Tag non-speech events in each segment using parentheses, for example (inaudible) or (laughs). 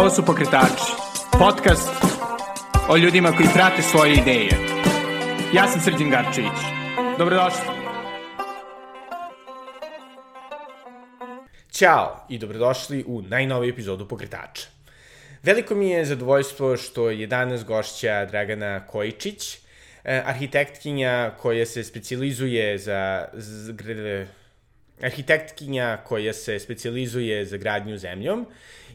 Ovo su Pokretači, podcast o ljudima koji prate svoje ideje. Ja sam Srđan Garčević. Dobrodošli. Ćao i dobrodošli u najnoviju epizodu Pokretača. Veliko mi je zadovoljstvo što je danas gošća Dragana Kojičić, e, arhitektkinja koja se specializuje za e, arhitektkinja koja se specializuje za gradnju zemljom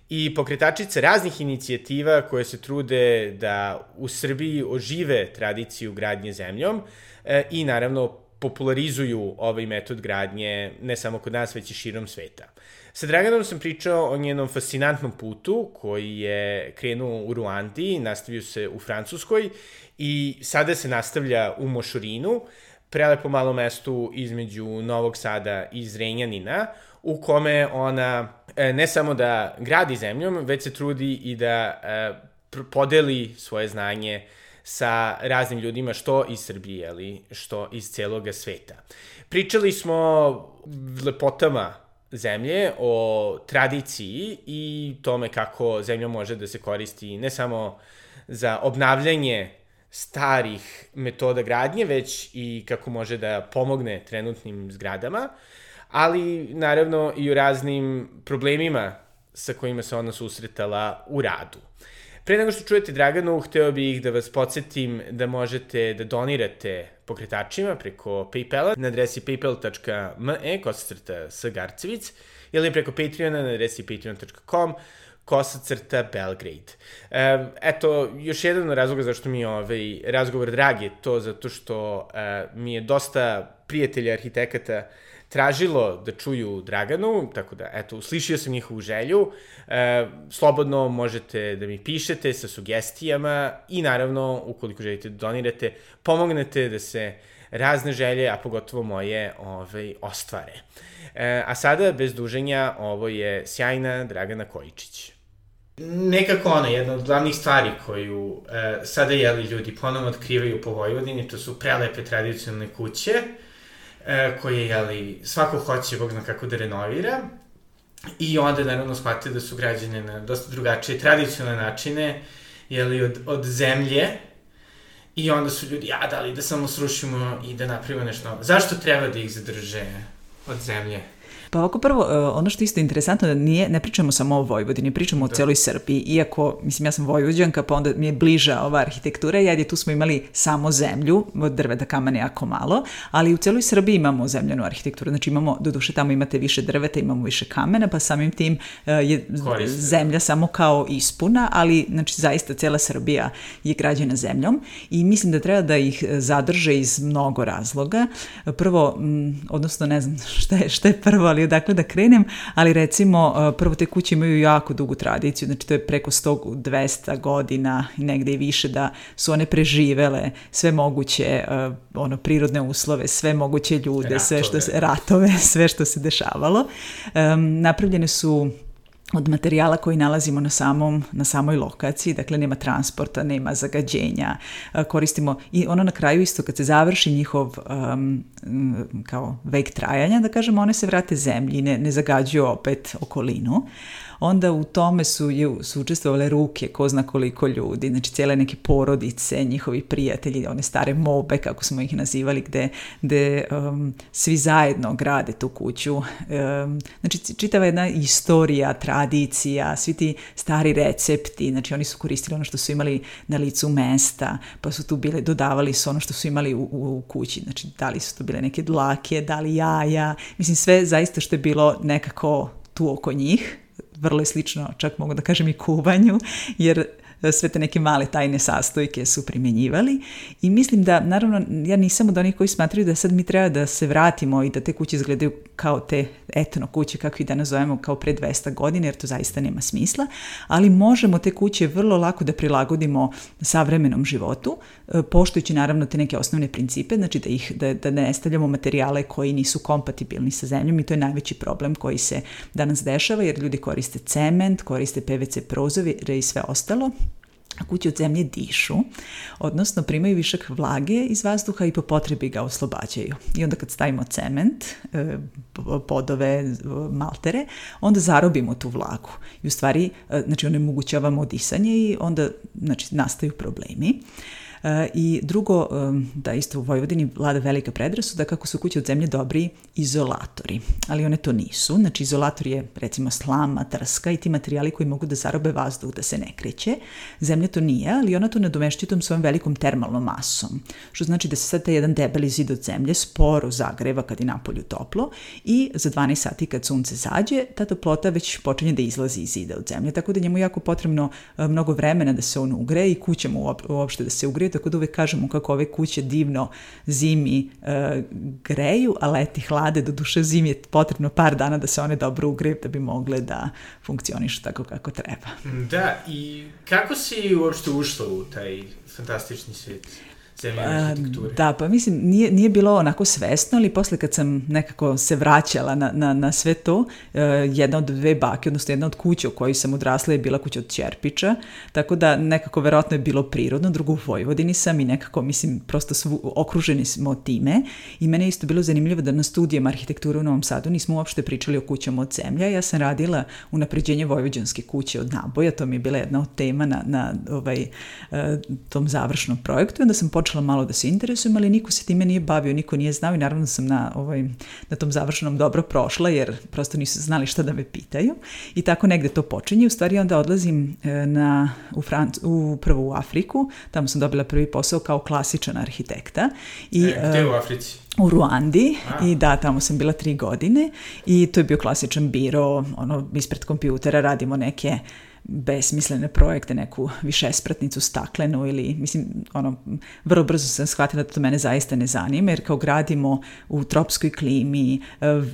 i pokretačice raznih inicijativa koje se trude da u Srbiji ožive tradiciju gradnje zemljom e, i naravno popularizuju ovaj metod gradnje ne samo kod nas, već i širom sveta. Sa Draganom sam pričao o njenom fascinantnom putu koji je krenuo u Ruandi, nastavio se u Francuskoj i sada se nastavlja u Mošurinu, prelepo malo mestu između Novog Sada i Zrenjanina, u kome ona e, ne samo da gradi zemljom, već se trudi i da e, podeli svoje znanje sa raznim ljudima, što iz Srbije, ali što iz celoga sveta. Pričali smo lepotama zemlje, o tradiciji i tome kako zemlja može da se koristi ne samo za obnavljanje starih metoda gradnje, već i kako može da pomogne trenutnim zgradama ali naravno i u raznim problemima sa kojima se ona susretala u radu. Pre nego što čujete Draganu, hteo bih da vas podsjetim da možete da donirate pokretačima preko Paypala na adresi paypal.me kosacrta sgarcevic ili preko Patreona na adresi patreon.com kosacrta Belgrade. eto, još jedan razlog zašto mi je ovaj razgovor drag je to zato što mi je dosta prijatelja arhitekata uh, tražilo da čuju Draganu, tako da, eto, uslišio sam njihovu želju. E, slobodno možete da mi pišete sa sugestijama i naravno, ukoliko želite da donirate, pomognete da se razne želje, a pogotovo moje, ovaj, ostvare. E, a sada, bez duženja, ovo je sjajna Dragana Kojičić. Nekako ona, jedna od glavnih stvari koju e, sada jeli ljudi ponovno otkrivaju po Vojvodini, to su prelepe tradicionalne kuće, e, e, koje, jeli, svako hoće, bog zna kako da renovira, i onda, naravno, shvatio da su građane na dosta drugačije, tradicionalne načine, jeli, od, od zemlje, I onda su ljudi, ja, da li da samo srušimo i da napravimo nešto novo. Zašto treba da ih zadrže od zemlje? Pa ovako prvo, e, ono što isto je interesantno da nije, ne pričamo samo o Vojvodini, pričamo da. o celoj Srbiji, iako, mislim, ja sam Vojvođanka, pa onda mi je bliža ova arhitektura, jer je tu smo imali samo zemlju, od drveta kamene jako malo, ali u celoj Srbiji imamo zemljenu arhitekturu, znači imamo, do duše tamo imate više drveta, imamo više kamena, pa samim tim e, je Koriste. Da. zemlja samo kao ispuna, ali, znači, zaista cela Srbija je građena zemljom i mislim da treba da ih zadrže iz mnogo razloga. Prvo, odnosno ne znam (laughs) šta je, šta je prvo, ali odakle da krenem, ali recimo e, prvo te kuće imaju jako dugu tradiciju, znači to je preko 100, 200 godina i negde i više da su one preživele sve moguće e, ono prirodne uslove, sve moguće ljude, ratove. sve što se ratove, (laughs) sve što se dešavalo. Um, napravljene su od materijala koji nalazimo na, samom, na samoj lokaciji, dakle nema transporta, nema zagađenja, koristimo i ono na kraju isto kad se završi njihov um, kao vek trajanja, da kažemo, one se vrate zemlji, ne, ne zagađuju opet okolinu, onda u tome su, su učestvovale ruke, ko zna koliko ljudi, znači cijele neke porodice, njihovi prijatelji, one stare mobe, kako smo ih nazivali, gde, gde um, svi zajedno grade tu kuću. Um, znači, čitava jedna istorija, tradicija, svi ti stari recepti, znači oni su koristili ono što su imali na licu mesta, pa su tu bile, dodavali su ono što su imali u, u kući, znači da li su to bile neke dlake, da li jaja, mislim sve zaista što je bilo nekako tu oko njih vrlo je slično, čak mogu da kažem i kuvanju, jer E, sve te neke male tajne sastojke su primjenjivali i mislim da, naravno, ja nisam od onih koji smatraju da sad mi treba da se vratimo i da te kuće izgledaju kao te etno kuće kakvi danas zovemo kao pre 200 godina jer to zaista nema smisla, ali možemo te kuće vrlo lako da prilagodimo savremenom životu, e, poštujući naravno te neke osnovne principe, znači da, ih, da, da ne stavljamo materijale koji nisu kompatibilni sa zemljom i to je najveći problem koji se danas dešava jer ljudi koriste cement, koriste PVC prozove i sve ostalo kuće od zemlje dišu, odnosno primaju višak vlage iz vazduha i po potrebi ga oslobađaju. I onda kad stavimo cement, e, podove, e, maltere, onda zarobimo tu vlagu. I u stvari, e, znači, onemogućavamo disanje i onda znači, nastaju problemi. E, I drugo, e, da isto u Vojvodini vlada velika predrasuda kako su kuće od zemlje dobri izolatori, ali one to nisu. Znači, izolator je recimo slama, trska i ti materijali koji mogu da zarobe vazduh da se ne kreće. Zemlja to nije, ali ona to nadomešćuje tom svojom velikom termalnom masom, što znači da se sad taj jedan debeli zid od zemlje sporo zagreva kad je napolju toplo i za 12 sati kad sunce zađe, ta toplota već počinje da izlazi iz zida od zemlje, tako da njemu jako potrebno e, mnogo vremena da se on ugreje i kuća mu uopšte da se ugreje, tako da uvek kažemo kako ove kuće divno zimi e, greju, a leti hlade, do duše zimi je potrebno par dana da se one dobro ugreju da bi mogle da funkcionišu tako kako treba. Da, i kako si uopšte ušla u taj fantastični svet? Da, pa mislim, nije, nije bilo onako svesno, ali posle kad sam nekako se vraćala na, na, na sve to, e, jedna od dve bake, odnosno jedna od kuća u kojoj sam odrasla je bila kuća od Čerpića, tako da nekako verovatno je bilo prirodno, drugo u Vojvodini sam i nekako, mislim, prosto svu, okruženi smo time i mene je isto bilo zanimljivo da na studijem arhitekture u Novom Sadu nismo uopšte pričali o kućama od zemlja, ja sam radila unapređenje vojvođanske kuće od naboja, to mi je bila jedna od tema na, na ovaj, e, tom završnom projektu i onda sam počela počela malo da se interesujem, ali niko se time nije bavio, niko nije znao i naravno sam na, ovaj, na tom završenom dobro prošla jer prosto nisu znali šta da me pitaju i tako negde to počinje. U stvari onda odlazim e, na, u, Franc, u prvo u Afriku, tamo sam dobila prvi posao kao klasičan arhitekta. I, e, gde u Africi? u Ruandi A. i da, tamo sam bila tri godine i to je bio klasičan biro, ono, ispred kompjutera radimo neke uh, besmislene projekte, neku višespratnicu staklenu ili, mislim, ono, vrlo brzo sam shvatila da to mene zaista ne zanima, jer kao gradimo u tropskoj klimi, e,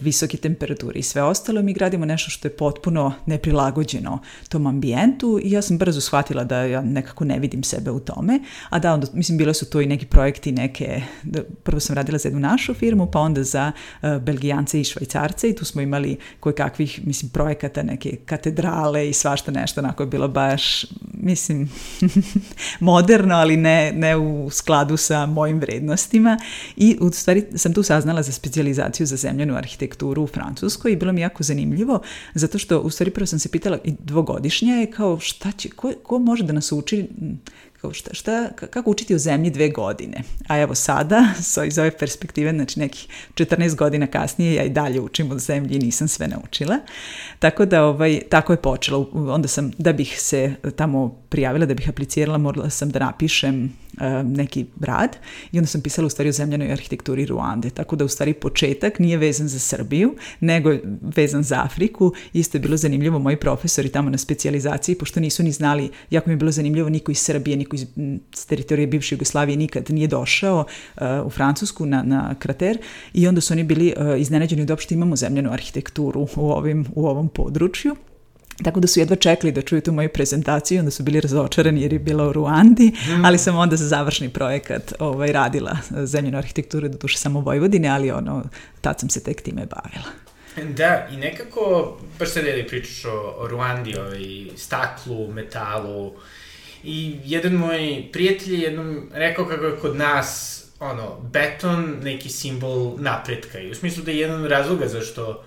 visoke temperaturi i sve ostalo, mi gradimo nešto što je potpuno neprilagođeno tom ambijentu i ja sam brzo shvatila da ja nekako ne vidim sebe u tome, a da onda, mislim, bile su to i neki projekti, neke, da, prvo sam radila za jednu našu firmu, pa onda za e, Belgijance i Švajcarce i tu smo imali koje kakvih, mislim, projekata, neke katedrale i svašta nešto onako je bilo baš, mislim, (laughs) moderno, ali ne, ne u skladu sa mojim vrednostima. I u stvari sam tu saznala za specijalizaciju za zemljenu arhitekturu u Francuskoj i bilo mi jako zanimljivo, zato što u stvari prvo sam se pitala i dvogodišnja je kao šta će, ko, ko može da nas uči kao šta, šta, kako učiti u zemlji dve godine. A evo sada, so, iz ove perspektive, znači nekih 14 godina kasnije, ja i dalje učim od zemlji i nisam sve naučila. Tako da, ovaj, tako je počelo. Onda sam, da bih se tamo prijavila, da bih aplicirala, morala sam da napišem uh, neki rad i onda sam pisala u stvari o zemljanoj arhitekturi Ruande. Tako da, u stvari, početak nije vezan za Srbiju, nego je vezan za Afriku. Isto je bilo zanimljivo, moji profesori tamo na specijalizaciji, pošto nisu ni znali, jako mi je bilo zanimljivo, niko iz Srbije, niko niko iz, s teritorije bivše Jugoslavije nikad nije došao uh, u Francusku na, na krater i onda su oni bili uh, iznenađeni da uopšte imamo zemljenu arhitekturu u, ovim, u ovom području. Tako da su jedva čekali da čuju tu moju prezentaciju, onda su bili razočarani jer je bila u Ruandi, mm. ali sam onda za završni projekat ovaj, radila uh, zemljenu arhitekturu, do duše samo Vojvodine, ali ono, tad sam se tek time bavila. Da, i nekako, baš sad je da pričaš o, o Ruandi, o ovaj, staklu, metalu, I jedan moj prijatelj jednom rekao kako je kod nas ono, beton neki simbol napretka i u smislu da je jedan razloga zašto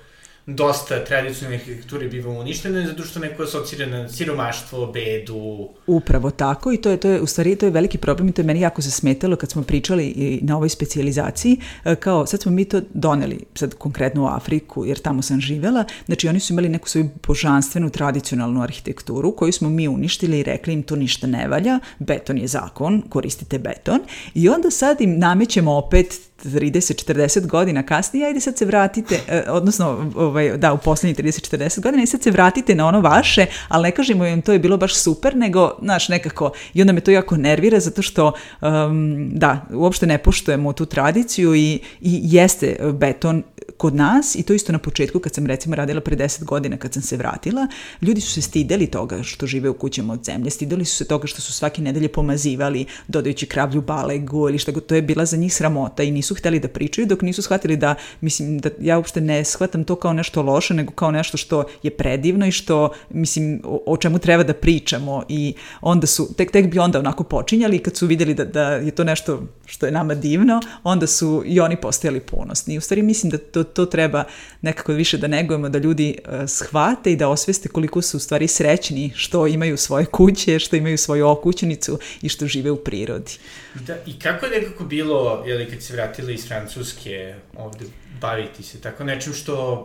dosta tradicionalne arhitekture biva uništene zato što neko asocira na siromaštvo, bedu. Upravo tako i to je, to je u stvari to je veliki problem i to je meni jako zasmetalo kad smo pričali i na ovoj specijalizaciji e, kao sad smo mi to doneli sad konkretno u Afriku jer tamo sam živela znači oni su imali neku svoju božanstvenu tradicionalnu arhitekturu koju smo mi uništili i rekli im to ništa ne valja beton je zakon, koristite beton i onda sad im namećemo opet 30-40 godina kasnije, ajde sad se vratite, e, odnosno ovaj, da, u poslednjih 30-40 godina i sad se vratite na ono vaše, ali ne kažemo im to je bilo baš super, nego, znaš, nekako, i onda me to jako nervira zato što, um, da, uopšte ne poštujemo tu tradiciju i, i jeste beton kod nas, i to isto na početku kad sam recimo radila pre 10 godina kad sam se vratila, ljudi su se stideli toga što žive u kućama od zemlje, stideli su se toga što su svake nedelje pomazivali, dodajući kravlju balegu ili šta god, to je bila za njih sramota i nisu hteli da pričaju dok nisu shvatili da, mislim, da ja uopšte ne shvatam to kao nešto loše, nego kao nešto što je predivno i što, mislim, o, o čemu treba da pričamo i onda su, tek, tek bi onda onako počinjali kad su videli da, da je to nešto što je nama divno, onda su i oni postajali ponosni. U stvari mislim da to to, treba nekako više da negujemo, da ljudi e, shvate i da osveste koliko su u stvari srećni što imaju svoje kuće, što imaju svoju okućnicu i što žive u prirodi. Da, i kako je nekako bilo, jeli, kad se vratili iz Francuske ovde, baviti se tako nečim što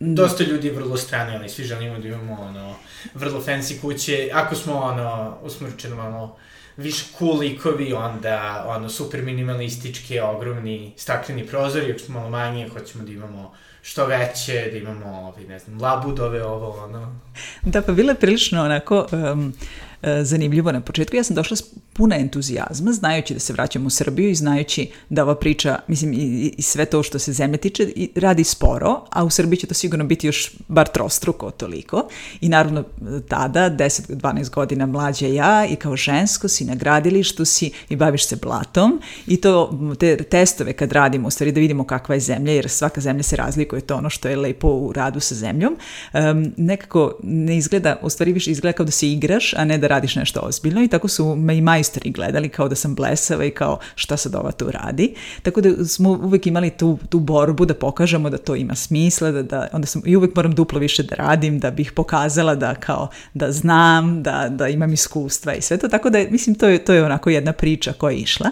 mm. dosta ljudi je vrlo strano, ali svi želimo da imamo ono, vrlo fancy kuće, ako smo ono, usmrčeno malo više cool likovi, onda ono, super minimalističke, ogromni stakleni prozori, još malo manje, hoćemo da imamo što veće, da imamo, ovi, ne znam, labudove, ovo, ono. Da, pa bila je prilično onako... Um E, zanimljivo na početku. Ja sam došla s puna entuzijazma, znajući da se vraćam u Srbiju i znajući da ova priča, mislim, i, i sve to što se zemlje tiče, i radi sporo, a u Srbiji će to sigurno biti još bar trostruko toliko. I naravno e, tada, 10-12 godina mlađa ja i kao žensko si na gradilištu si i baviš se blatom i to te testove kad radimo, u stvari da vidimo kakva je zemlja, jer svaka zemlja se razlikuje, to ono što je lepo u radu sa zemljom. Um, nekako ne izgleda, u stvari više izgleda kao da se igraš, a ne da radiš nešto ozbiljno i tako su me i majstori gledali kao da sam blesava i kao šta sad ova tu radi. Tako da smo uvek imali tu, tu borbu da pokažemo da to ima smisla, da, da onda sam i uvek moram duplo više da radim da bih pokazala da kao da znam, da, da imam iskustva i sve to. Tako da mislim to je, to je onako jedna priča koja je išla.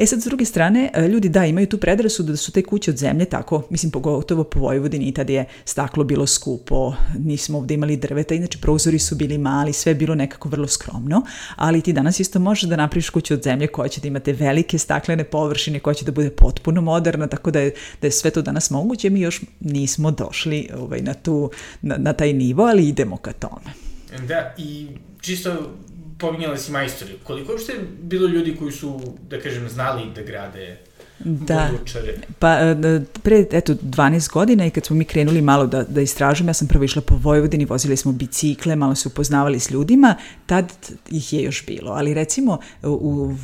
E sad, s druge strane, e, ljudi da, imaju tu predrasu da su te kuće od zemlje tako, mislim, pogotovo po Vojvodini i tad je staklo bilo skupo, nismo ovde imali drveta, inače prozori su bili mali, sve je bilo nekako vrlo skromno, ali ti danas isto možeš da napraviš kuću od zemlje koja će da imate velike staklene površine, koja će da bude potpuno moderna, tako da je, da je sve to danas moguće, mi još nismo došli ovaj, na, tu, na, na taj nivo, ali idemo ka tome. Da, i čisto pominjala si majstori, koliko uopšte je bilo ljudi koji su, da kažem, znali da grade Da, pa e, da, pre eto 12 godina i kad smo mi krenuli malo da, da istražujemo, ja sam prvo išla po Vojvodini, vozili smo bicikle, malo se upoznavali s ljudima, tad ih je još bilo, ali recimo u,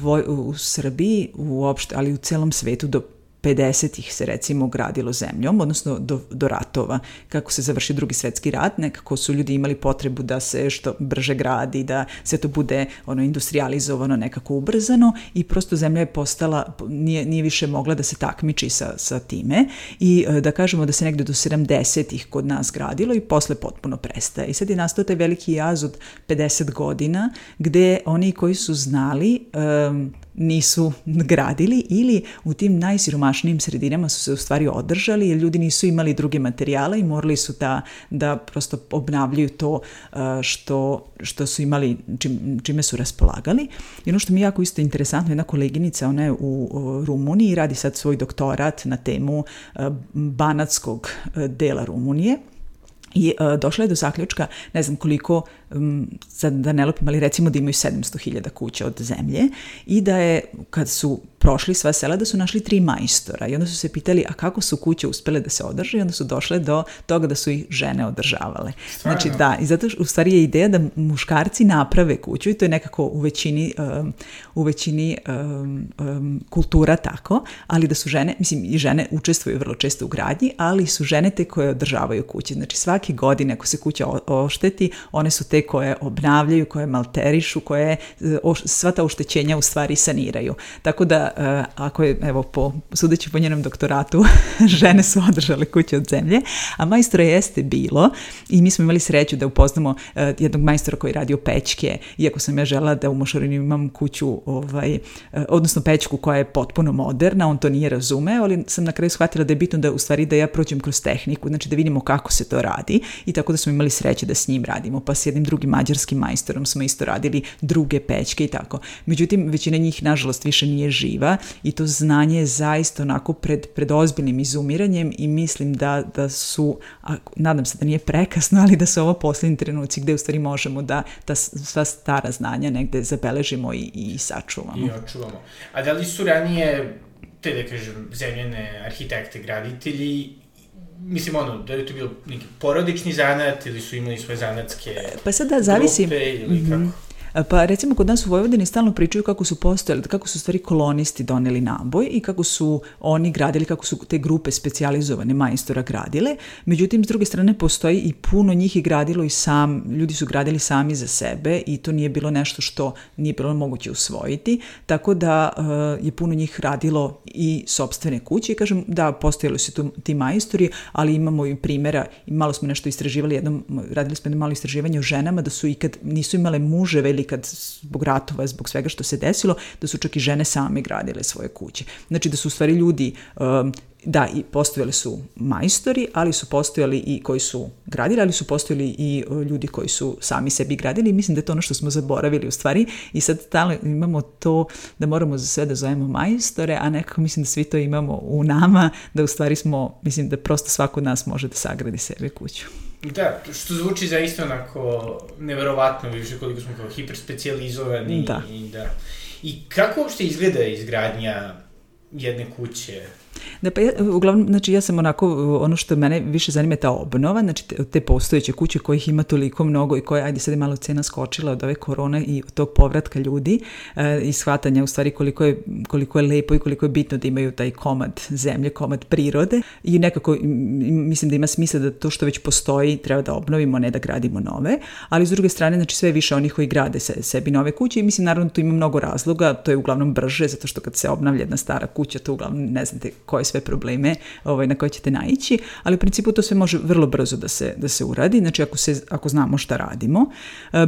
u, u Srbiji uopšte, ali u celom svetu do 50-ih se recimo gradilo zemljom, odnosno do, do ratova. Kako se završi drugi svetski rat, nekako su ljudi imali potrebu da se što brže gradi, da sve to bude ono industrializovano, nekako ubrzano i prosto zemlja je postala, nije, nije više mogla da se takmiči sa, sa time i e, da kažemo da se negde do 70-ih kod nas gradilo i posle potpuno prestaje. I sad je nastao taj veliki jaz od 50 godina gde oni koji su znali um, nisu gradili ili u tim najsiromašnijim sredinama su se u stvari održali jer ljudi nisu imali druge materijale i morali su da, da prosto obnavljaju to uh, što, što su imali, čim, čime su raspolagali. I ono što mi je jako isto interesantno, jedna koleginica, ona je u Rumuniji, radi sad svoj doktorat na temu uh, banatskog uh, dela Rumunije – i uh, došla je do zaključka, ne znam koliko, um, sad da ne lupim, ali recimo da imaju 700.000 kuća od zemlje i da je kad su prošli sva sela da su našli tri majstora i onda su se pitali a kako su kuće uspele da se održe i onda su došle do toga da su ih žene održavale. Stvarno? Znači da, i zato u stvari je ideja da muškarci naprave kuću i to je nekako u većini, um, u većini um, um, kultura tako, ali da su žene, mislim i žene učestvuju vrlo često u gradnji, ali su žene te koje održavaju kuće. Znači svake godine ako se kuća ošteti, one su te koje obnavljaju, koje malterišu, koje e, sva ta oštećenja u stvari saniraju. Tako da Eh, ako je, evo, po, sudeći po njenom doktoratu, (laughs) žene su održale kuće od zemlje, a majstora jeste bilo i mi smo imali sreću da upoznamo eh, jednog majstora koji radi o pećke, iako sam ja žela da u Mošorinu imam kuću, ovaj, eh, odnosno pećku koja je potpuno moderna, on to nije razumeo, ali sam na kraju shvatila da je bitno da u stvari da ja prođem kroz tehniku, znači da vidimo kako se to radi i tako da smo imali sreće da s njim radimo, pa s jednim drugim mađarskim majstorom smo isto radili druge pećke i tako. Međutim, većina njih, nažalost, više nije živa živa i to znanje je zaista onako pred, pred ozbiljnim izumiranjem i mislim da, da su, a, nadam se da nije prekasno, (laughs) ali da su ovo posljednji trenuci gde u stvari možemo da da sva stara znanja negde zabeležimo i, i sačuvamo. I očuvamo. A da li su ranije te, da kažem, zemljene arhitekte, graditelji mislim ono, da li to bilo neki porodični zanat ili su imali svoje zanatske pa sada da, zavisi, ili mhm. kako? E, pa recimo kod nas u Vojvodini stalno pričaju kako su postojali, kako su stvari kolonisti doneli naboj i kako su oni gradili, kako su te grupe specijalizovane majstora gradile. Međutim, s druge strane postoji i puno njih je gradilo i sam, ljudi su gradili sami za sebe i to nije bilo nešto što nije bilo moguće usvojiti, tako da e, je puno njih radilo i sobstvene kuće i kažem da postojali su tu, ti majstori, ali imamo i i malo smo nešto istraživali, jednom radili smo jedno malo istraživanje o ženama da su ikad nisu imale muževe ili kad zbog ratova, zbog svega što se desilo, da su čak i žene same gradile svoje kuće. Znači da su u stvari ljudi um, da, i postojali su majstori, ali su postojali i koji su gradili, ali su postojali i uh, ljudi koji su sami sebi gradili. Mislim da je to ono što smo zaboravili u stvari i sad stalno imamo to da moramo za sve da zovemo majstore, a nekako mislim da svi to imamo u nama, da u stvari smo, mislim da prosto svako od nas može da sagradi sebe kuću. Da, što zvuči zaista onako neverovatno, više koliko smo kao hiperspecializovani. Da. I, da. I kako uopšte izgleda izgradnja jedne kuće Da, pa ja, uglavnom, znači ja sam onako, ono što mene više zanima je ta obnova, znači te, te postojeće kuće kojih ima toliko mnogo i koje, ajde sad je malo cena skočila od ove korone i od tog povratka ljudi e, i shvatanja u stvari koliko je, koliko je lepo i koliko je bitno da imaju taj komad zemlje, komad prirode i nekako mislim da ima smisla da to što već postoji treba da obnovimo, ne da gradimo nove, ali s druge strane, znači sve više onih koji grade se, sebi nove kuće i mislim naravno tu ima mnogo razloga, to je uglavnom brže zato što kad se obnavlja jedna stara kuća, to uglavnom ne znate koje sve probleme ovaj, na koje ćete naići, ali u principu to sve može vrlo brzo da se, da se uradi, znači ako, se, ako znamo šta radimo,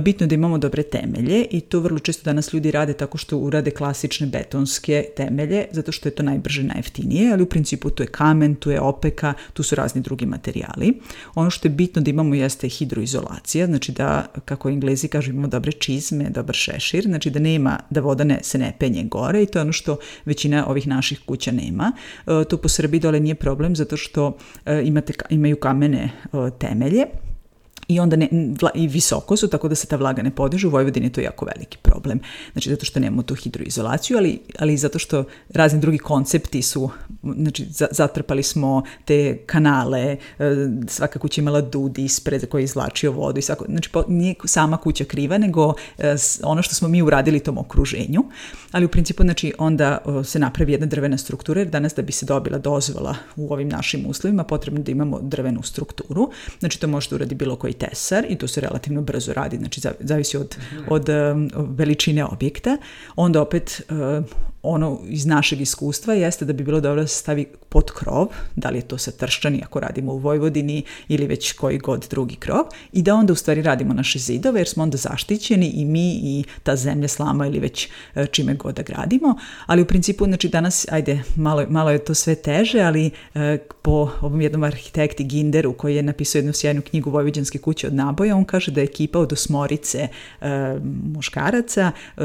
bitno da imamo dobre temelje i to vrlo često danas ljudi rade tako što urade klasične betonske temelje, zato što je to najbrže, najjeftinije, ali u principu tu je kamen, tu je opeka, tu su razni drugi materijali. Ono što je bitno da imamo jeste hidroizolacija, znači da, kako englezi kažu, imamo dobre čizme, dobar šešir, znači da nema, da voda ne, se ne penje gore i to je ono što većina ovih naših kuća nema. E, to po Srbiji dole nije problem zato što e, imate, imaju kamene e, temelje i onda ne, vla, i visoko su, tako da se ta vlaga ne podiže. U Vojvodini je to jako veliki problem. Znači, zato što nemamo tu hidroizolaciju, ali, ali i zato što razni drugi koncepti su, znači, za, zatrpali smo te kanale, e, svaka kuća imala dud ispred koji je izlačio vodu i svako, znači, po, nije sama kuća kriva, nego e, ono što smo mi uradili tom okruženju, ali u principu, znači, onda se napravi jedna drvena struktura, jer danas da bi se dobila dozvola u ovim našim uslovima, potrebno da imamo drvenu strukturu, znači, to možete da uradi bilo koji tesar i to se relativno brzo radi, znači zavisi od, mhm. od um, veličine objekta. Onda opet uh, ono iz našeg iskustva jeste da bi bilo dobro da se stavi pod krov, da li je to sa trščani ako radimo u Vojvodini ili već koji god drugi krov i da onda u stvari radimo naše zidove jer smo onda zaštićeni i mi i ta zemlja slama ili već e, čime god da gradimo, ali u principu znači danas, ajde, malo, malo je to sve teže, ali eh, po ovom jednom arhitekti Ginderu koji je napisao jednu sjajnu knjigu Vojvodjanske kuće od naboja, on kaže da je ekipa od osmorice eh, muškaraca eh,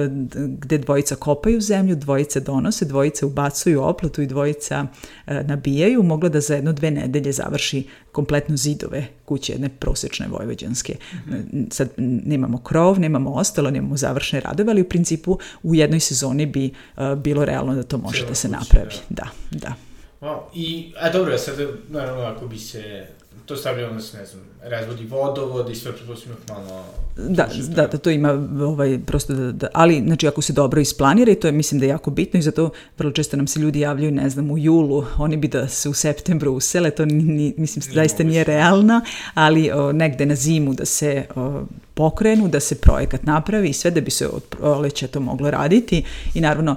gde dvojica kopaju zemlju, dvojica dvojice donose, dvojice ubacuju oplatu i dvojica e, nabijaju, mogla da za jedno dve nedelje završi kompletno zidove kuće jedne prosečne vojvođanske. Mhm. E, sad nemamo krov, nemamo ostalo, nemamo završne radove, ali u principu u jednoj sezoni bi e, bilo realno da to može Cijela da se kuća, napravi. Da, da. da. Wow. I, a dobro, sad, naravno, ako bi se to stavljalo se, ne znam, razvodi vodovod i sve pretpostavljeno malo... Da, da, da, to ima ovaj, prosto da, da, ali znači ako se dobro isplanira i to je mislim da je jako bitno i zato vrlo često nam se ljudi javljaju, ne znam, u julu, oni bi da se u septembru usele, to ni, ni, mislim nije zaista nije realno, ali o, negde na zimu da se o, pokrenu, da se projekat napravi i sve da bi se od proleća to moglo raditi i naravno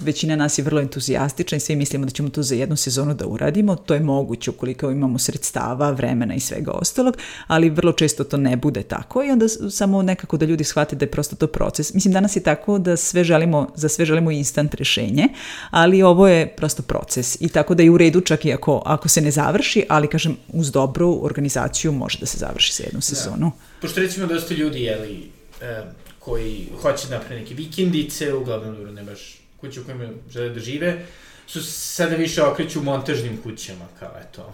većina nas je vrlo entuzijastična i svi mislimo da ćemo to za jednu sezonu da uradimo, to je moguće ukoliko imamo sredstava, vremena i svega ostalog, ali vrlo često to ne bude tako i onda samo nekako da ljudi shvate da je prosto to proces. Mislim, danas je tako da sve želimo, za sve želimo instant rešenje, ali ovo je prosto proces i tako da je u redu čak i ako, ako se ne završi, ali kažem, uz dobru organizaciju može da se završi sa jednu da. sezonu. Da. Pošto recimo dosta ljudi, jeli, um, e, koji hoće da naprave neke vikendice, uglavnom dobro, ne baš kuće u kojima žele da žive, su sada više okreću montažnim kućama, kao eto,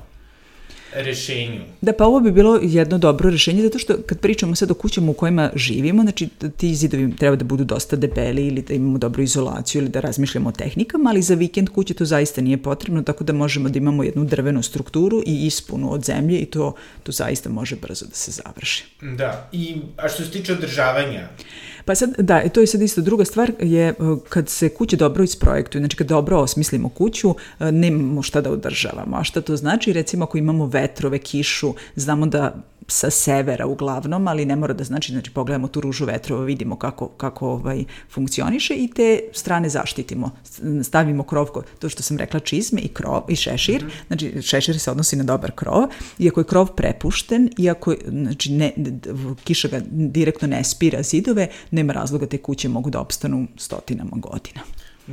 rešenju. Da, pa ovo bi bilo jedno dobro rešenje, zato što kad pričamo sad o kućama u kojima živimo, znači ti zidovi treba da budu dosta debeli ili da imamo dobru izolaciju ili da razmišljamo o tehnikama, ali za vikend kuće to zaista nije potrebno, tako da možemo da imamo jednu drvenu strukturu i ispunu od zemlje i to, to zaista može brzo da se završi. Da, I, a što se tiče održavanja? Pa sad, da, e, to je sad isto druga stvar je e, kad se kuće dobro isprojektuju, znači kad dobro osmislimo kuću, e, nemamo šta da održavamo. A šta to znači? Recimo ako imamo vetrove, kišu, znamo da sa severa uglavnom, ali ne mora da znači, znači pogledamo tu ružu vetrova, vidimo kako, kako ovaj, funkcioniše i te strane zaštitimo. Stavimo krov, to što sam rekla, čizme i krov i šešir, mhm. znači šešir se odnosi na dobar krov, iako je krov prepušten, iako znači, ne, kiša ga direktno ne spira zidove, nema razloga te kuće mogu da opstanu stotinama godina.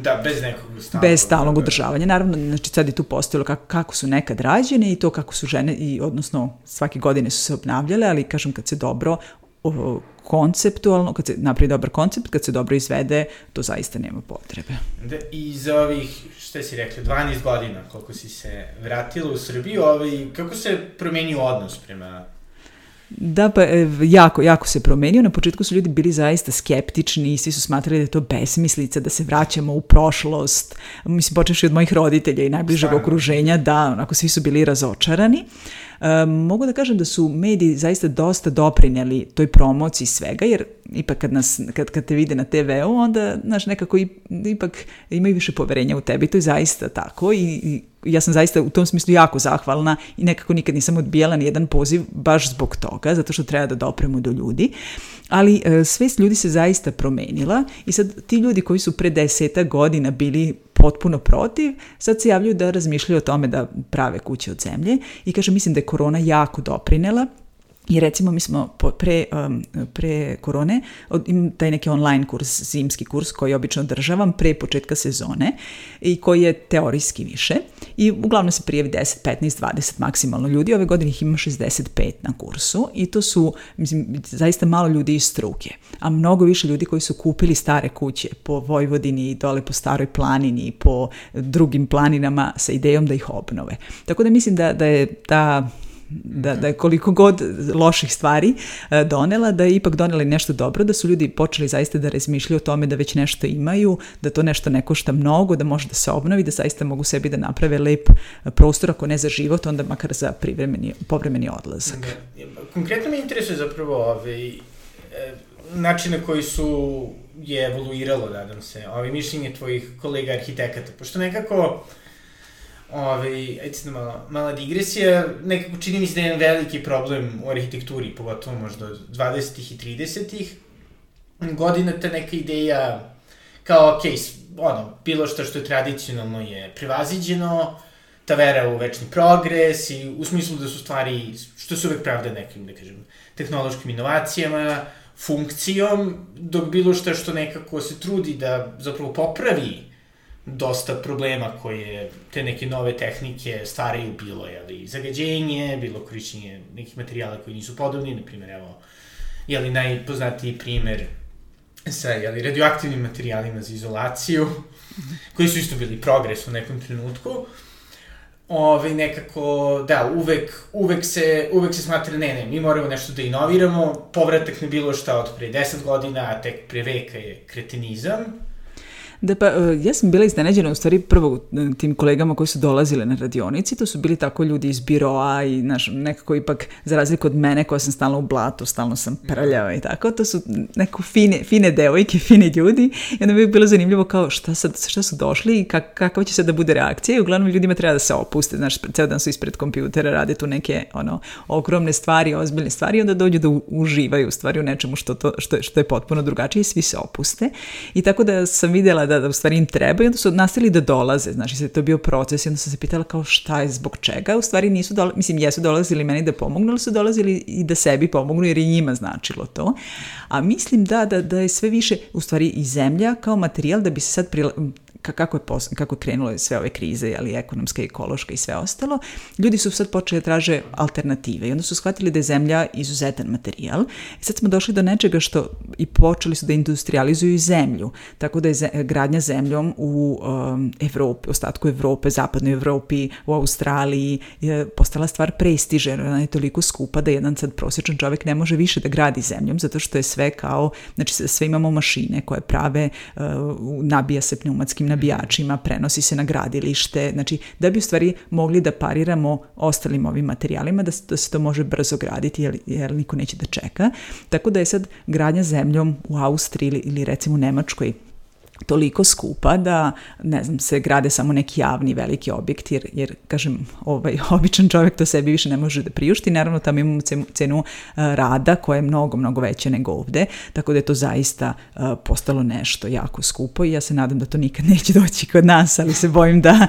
Da, bez nekog stalnog. Bez stalnog održavanja. Naravno, znači sad je tu postojalo kako, kako su nekad rađene i to kako su žene, i odnosno svake godine su se obnavljale, ali kažem kad se dobro o, konceptualno, kad se napravi dobar koncept, kad se dobro izvede, to zaista nema potrebe. Da, I za ovih, šta si rekla, 12 godina koliko si se vratila u Srbiju, ovaj, kako se promenio odnos prema Da, pa e, jako, jako se promenio. Na početku su ljudi bili zaista skeptični i svi su smatrali da je to besmislica, da se vraćamo u prošlost. Mislim, počeš od mojih roditelja i najbližeg Stano. okruženja, da, onako svi su bili razočarani. Uh, mogu da kažem da su mediji zaista dosta doprineli toj promociji svega, jer ipak kad, nas, kad, kad te vide na TV-u, onda, znaš, nekako i, ipak imaju više poverenja u tebi, to je zaista tako i, i ja sam zaista u tom smislu jako zahvalna i nekako nikad nisam odbijala ni jedan poziv baš zbog toga, zato što treba da dopremu do ljudi ali e, svest ljudi se zaista promenila i sad ti ljudi koji su pre deseta godina bili potpuno protiv, sad se javljaju da razmišljaju o tome da prave kuće od zemlje i kažem, mislim da je korona jako doprinela I recimo mi smo pre, um, pre korone, imam taj neki online kurs, zimski kurs koji obično državam pre početka sezone i koji je teorijski više i uglavnom se prijavi 10, 15, 20 maksimalno ljudi, ove godine ih ima 65 na kursu i to su mislim, zaista malo ljudi iz struke, a mnogo više ljudi koji su kupili stare kuće po Vojvodini i dole po Staroj planini i po drugim planinama sa idejom da ih obnove. Tako da mislim da, da je ta da, da koliko god loših stvari e, donela, da je ipak donela nešto dobro, da su ljudi počeli zaista da razmišljaju o tome da već nešto imaju, da to nešto ne košta mnogo, da može da se obnovi, da zaista mogu sebi da naprave lep e, prostor, ako ne za život, onda makar za privremeni, povremeni odlazak. Da. Konkretno me interesuje zapravo ove, ovaj, način na koji su je evoluiralo, nadam se, ovaj, mišljenje tvojih kolega arhitekata, pošto nekako... Ove, ajde sad malo, mala digresija, nekako čini mi se da je jedan veliki problem u arhitekturi, pogotovo možda 20. i 30. godina, ta neka ideja kao, ok, ono, bilo što što je tradicionalno je prevaziđeno, ta vera u večni progres i u smislu da su stvari, što su uvek pravda nekim, da kažem, tehnološkim inovacijama, funkcijom, dok bilo što što nekako se trudi da zapravo popravi dosta problema koje te neke nove tehnike stvaraju bilo, je jeli, zagađenje, bilo korišćenje nekih materijala koji nisu podobni, na primjer, evo, je li najpoznatiji primer sa, je li radioaktivnim materijalima za izolaciju, koji su isto bili progres u nekom trenutku, ove, nekako, da, uvek, uvek, se, uvek se smatra, ne, ne, mi moramo nešto da inoviramo, povratak na bilo šta od pre 10 godina, a tek pre veka je kretenizam, Da pa, e, ja sam bila iznenađena u stvari prvo e, tim kolegama koji su dolazile na radionici, to su bili tako ljudi iz biroa i naš, nekako ipak za razliku od mene koja sam stalno u blatu, stalno sam da. prljava i tako, to su neko fine, fine devojke, (laughs) fini ljudi i onda bi bilo zanimljivo kao šta, sad, šta su došli i kak, kakva će sad da bude reakcija i uglavnom ljudima treba da se opuste, znaš, ceo dan su ispred kompjutera, rade tu neke ono, ogromne stvari, ozbiljne stvari i onda dođu da uživaju u stvari u nečemu što, to, što, što je potpuno drugačije i svi se opuste i tako da sam videla da, da u stvari im treba i onda su nastali da dolaze, znači to bio proces i onda sam se pitala kao šta je, zbog čega, u stvari nisu dolazili, mislim jesu dolazili meni da pomognu, ali su dolazili i da sebi pomognu jer i njima značilo to, a mislim da, da, da je sve više u stvari i zemlja kao materijal da bi se sad prila, kako je, pos, kako je krenulo sve ove krize, ali ekonomska, ekološka i sve ostalo, ljudi su sad počeli da traže alternative i onda su shvatili da je zemlja izuzetan materijal. I sad smo došli do nečega što i počeli su da industrializuju zemlju, tako da je ze, gradnja zemljom u um, Evropi, ostatku Evrope, zapadnoj Evropi, u Australiji je postala stvar prestiža, jer ona je toliko skupa da jedan sad prosječan čovek ne može više da gradi zemljom, zato što je sve kao, znači sve imamo mašine koje prave, uh, nabija se pneumatskim nabijačima, prenosi se na gradilište, znači da bi u stvari mogli da pariramo ostalim ovim materijalima, da, da se to može brzo graditi jer, jer niko neće da čeka. Tako da je sad gradnja zemljom u Austriji ili, ili recimo u Nemačkoj toliko skupa da, ne znam, se grade samo neki javni veliki objekt, jer, jer kažem, ovaj (laughs) običan čovjek to sebi više ne može da priušti. Naravno, tamo imamo cenu e, rada koja je mnogo, mnogo veća nego ovde, tako da je to zaista e, postalo nešto jako skupo i ja se nadam da to nikad (laughs) neće doći kod nas, ali se bojim da,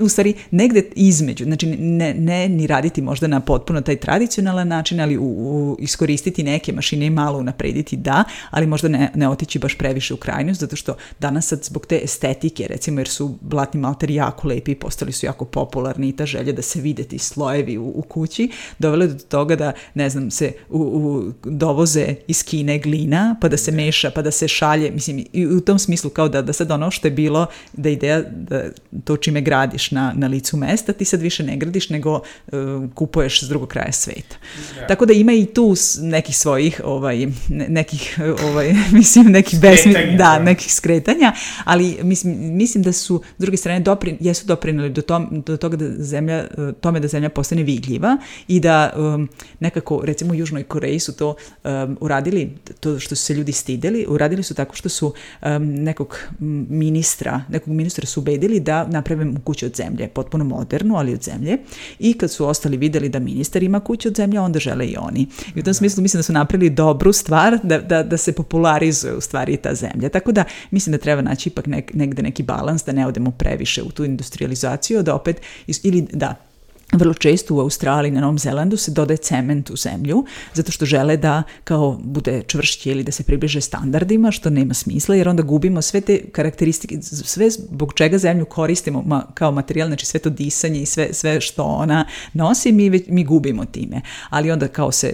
u stvari, negde između, znači ne, ne ni raditi možda na potpuno taj tradicionalan način, ali u, u, iskoristiti neke mašine i malo unaprediti, da, ali možda ne, ne otići baš previše u krajnost, zato što da danas sad zbog te estetike, recimo jer su blatni malteri jako lepi i postali su jako popularni i ta želja da se vide ti slojevi u, u kući, dovele do toga da, ne znam, se u, u, dovoze iz Kine glina, pa da se meša, pa da se šalje, mislim, i u tom smislu kao da, da sad ono što je bilo, da ideja, da to čime gradiš na, na licu mesta, ti sad više ne gradiš, nego uh, kupuješ s drugog kraja sveta. Ja. Da. Tako da ima i tu nekih svojih, ovaj, nekih, ovaj, (laughs) mislim, nekih besmi, da, da, nekih skretanja, pitanja, ali mislim, mislim da su, s druge strane, doprin, jesu doprinili do, tom, do toga da zemlja, e, tome da zemlja postane vidljiva i da um, nekako, recimo u Južnoj Koreji su to um, uradili, to što su se ljudi stideli, uradili su tako što su um, nekog ministra, nekog ministra su ubedili da naprave mu kuću od zemlje, potpuno modernu, ali od zemlje. I kad su ostali videli da ministar ima kuću od zemlje, onda žele i oni. I u tom da. smislu mislim da su napravili dobru stvar da, da, da se popularizuje u stvari ta zemlja. Tako da mislim da treba treba naći ipak nek, negde neki balans da ne odemo previše u tu industrializaciju, da opet, ili da, vrlo često u Australiji na Novom Zelandu se dodaje cement u zemlju zato što žele da kao bude čvršće ili da se približe standardima što nema smisla jer onda gubimo sve te karakteristike sve zbog čega zemlju koristimo ma, kao materijal znači sve to disanje i sve sve što ona nosi mi mi gubimo time ali onda kao se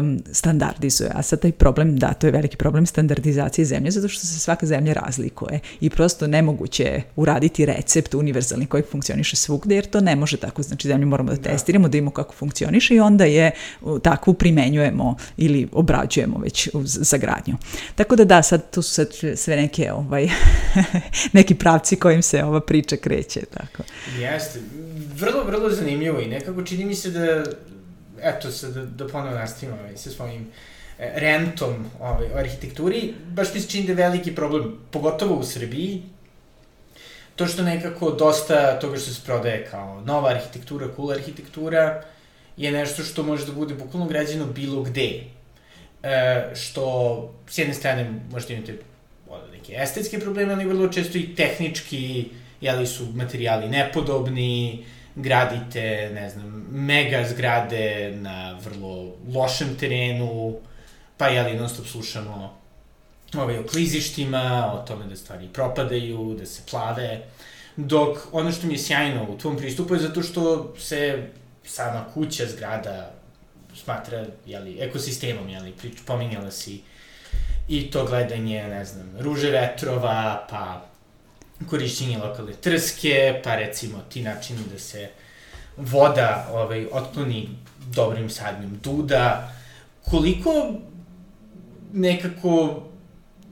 um, standardizuje. A sad taj problem, da, to je veliki problem standardizacije zemlje, zato što se svaka zemlja razlikuje i prosto nemoguće je uraditi recept univerzalni koji funkcioniše svugde, jer to ne može tako. Znači, zemlju moramo da, da. testiramo, da imamo kako funkcioniše i onda je takvu primenjujemo ili obrađujemo već za gradnju. Tako da da, sad to su sad sve neke ovaj, (laughs) neki pravci kojim se ova priča kreće. Tako. Jeste, vrlo, vrlo zanimljivo i nekako čini mi se da eto se da, da ponovo nastavimo ovaj, sa svojim e, rentom ovaj, arhitekturi, baš mi se čini da je veliki problem, pogotovo u Srbiji, to što nekako dosta toga što se prodaje kao nova arhitektura, cool arhitektura, je nešto što može da bude bukvalno građeno bilo gde. E, što, s jedne strane, možda imate neke estetske probleme, ali vrlo često i tehnički, jeli su materijali nepodobni, gradite, ne znam, mega zgrade na vrlo lošem terenu, pa jeli non stop slušamo ovaj, o klizištima, o tome da stvari propadaju, da se plave, dok ono što mi je sjajno u tvom pristupu je zato što se sama kuća, zgrada smatra, jeli, ekosistemom, jeli, prič, pominjala si i to gledanje, ne znam, ruže vetrova, pa korišćenje lokalne trske, pa recimo ti načini da se voda ovaj, otkloni dobrim sadnjom duda, koliko nekako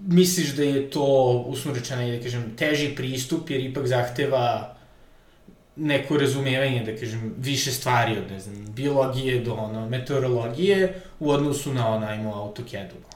misliš da je to, uslovno i da kažem, teži pristup, jer ipak zahteva neko razumevanje, da kažem, više stvari od, ne znam, biologije do ono, meteorologije u odnosu na onajmo AutoCAD-u.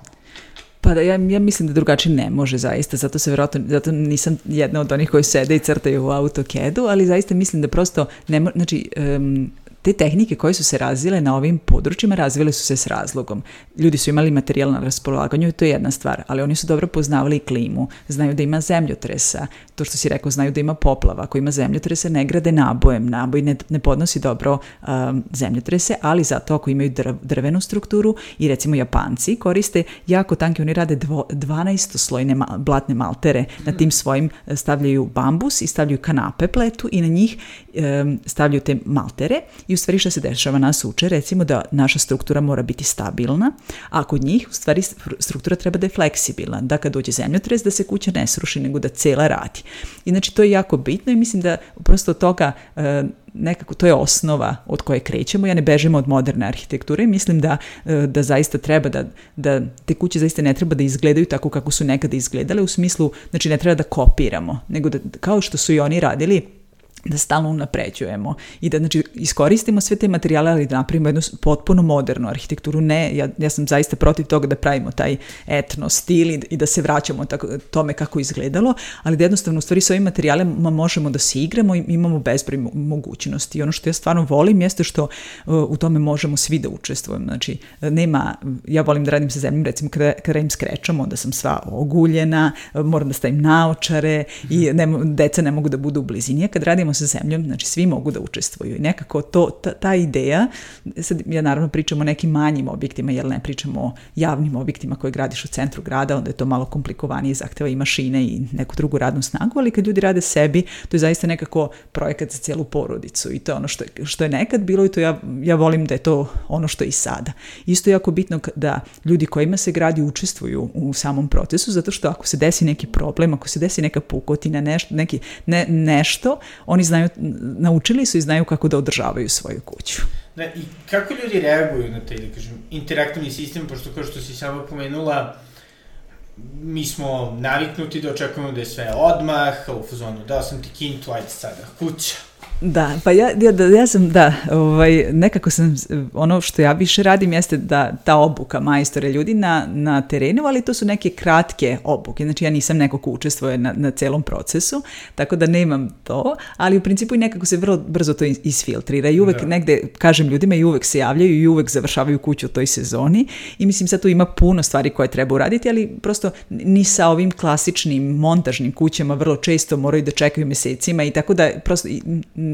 Pa da, ja, ja mislim da drugačije ne može zaista, zato se verovatno, zato nisam jedna od onih koji sede i crtaju u AutoCAD-u, ali zaista mislim da prosto, ne, znači, um, Te tehnike koje su se razvile na ovim područjima razvile su se s razlogom. Ljudi su imali materijal na raspolaganju i to je jedna stvar, ali oni su dobro poznavali klimu, znaju da ima zemljotresa, to što si rekao znaju da ima poplava, ako ima zemljotrese ne grade nabojem, naboj ne, ne podnosi dobro um, zemljotrese, ali zato ako imaju drv, drvenu strukturu i recimo Japanci koriste jako tanke, oni rade dvo, 12 slojne mal, blatne maltere, na tim svojim e, stavljaju bambus i stavljaju kanape pletu i na njih um, stavljaju te maltere i u stvari što se dešava nas uče, recimo da naša struktura mora biti stabilna, a kod njih u stvari struktura treba da je fleksibilna, da kad dođe zemljotres da se kuća ne sruši, nego da cela radi. I znači to je jako bitno i mislim da prosto od toga e, nekako to je osnova od koje krećemo. Ja ne bežim od moderne arhitekture i mislim da, e, da zaista treba da, da te kuće zaista ne treba da izgledaju tako kako su nekada izgledale u smislu, znači ne treba da kopiramo, nego da kao što su i oni radili da stalno unapređujemo i da znači, iskoristimo sve te materijale, ali da napravimo jednu potpuno modernu arhitekturu. Ne, ja, ja sam zaista protiv toga da pravimo taj etno stil i, i da se vraćamo tako, tome kako izgledalo, ali da jednostavno u stvari s ovim materijalima možemo da se igramo i imamo bezbroj mogućnosti. I ono što ja stvarno volim jeste što uh, u tome možemo svi da učestvujemo. Znači, e, nema, ja volim da radim sa zemljom, recimo kada, kada im skrečam, onda sam sva oguljena, e, moram da stavim naočare i mhm. ne, deca ne mogu da budu u blizini. Ja kad radim igramo sa zemljom, znači svi mogu da učestvuju. I nekako to, ta, ta ideja, sad ja naravno pričam o nekim manjim objektima, jer ne pričamo o javnim objektima koje gradiš u centru grada, onda je to malo komplikovanije, zahteva i mašine i neku drugu radnu snagu, ali kad ljudi rade sebi, to je zaista nekako projekat za cijelu porodicu i to je ono što, što je nekad bilo i to ja, ja volim da je to ono što je i sada. Isto je jako bitno da ljudi kojima se gradi učestvuju u samom procesu, zato što ako se desi neki problem, ako se desi neka pukotina, nešto, neki, ne, nešto, oni oni znaju, naučili su i znaju kako da održavaju svoju kuću. Da, i kako ljudi reaguju na taj, da kažem, interaktivni sistem, pošto kao što si samo pomenula, mi smo naviknuti da očekujemo da je sve odmah, u fazonu dao sam ti kintu, ajde sada, kuća Da, pa ja, ja, da, ja sam, da, ovaj, nekako sam, ono što ja više radim jeste da ta obuka majstore ljudi na, na terenu, ali to su neke kratke obuke, znači ja nisam neko ko učestvuje na, na celom procesu, tako da nemam to, ali u principu i nekako se vrlo brzo to isfiltrira i uvek da. negde, kažem ljudima, i uvek se javljaju i uvek završavaju kuću u toj sezoni i mislim sad tu ima puno stvari koje treba uraditi, ali prosto ni sa ovim klasičnim montažnim kućama vrlo često moraju da čekaju mesecima i tako da prosto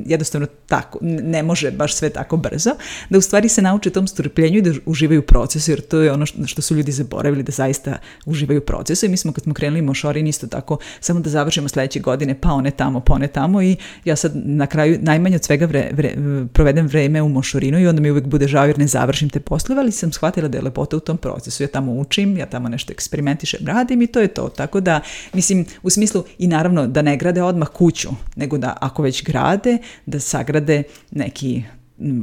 jednostavno tako, ne može baš sve tako brzo, da u stvari se nauče tom strpljenju i da uživaju procesu, jer to je ono što su ljudi zaboravili, da zaista uživaju procesu i mi smo kad smo krenuli Mošorin isto tako, samo da završimo sledeće godine, pa one tamo, pa one tamo i ja sad na kraju najmanje od svega vre, vre, provedem vreme u Mošorinu i onda mi uvek bude žao jer ne završim te poslove, ali sam shvatila da je lepota u tom procesu, ja tamo učim, ja tamo nešto eksperimentišem, radim i to je to, tako da mislim u smislu i naravno da ne grade odmah kuću, nego da ako već grade, da sagrade neki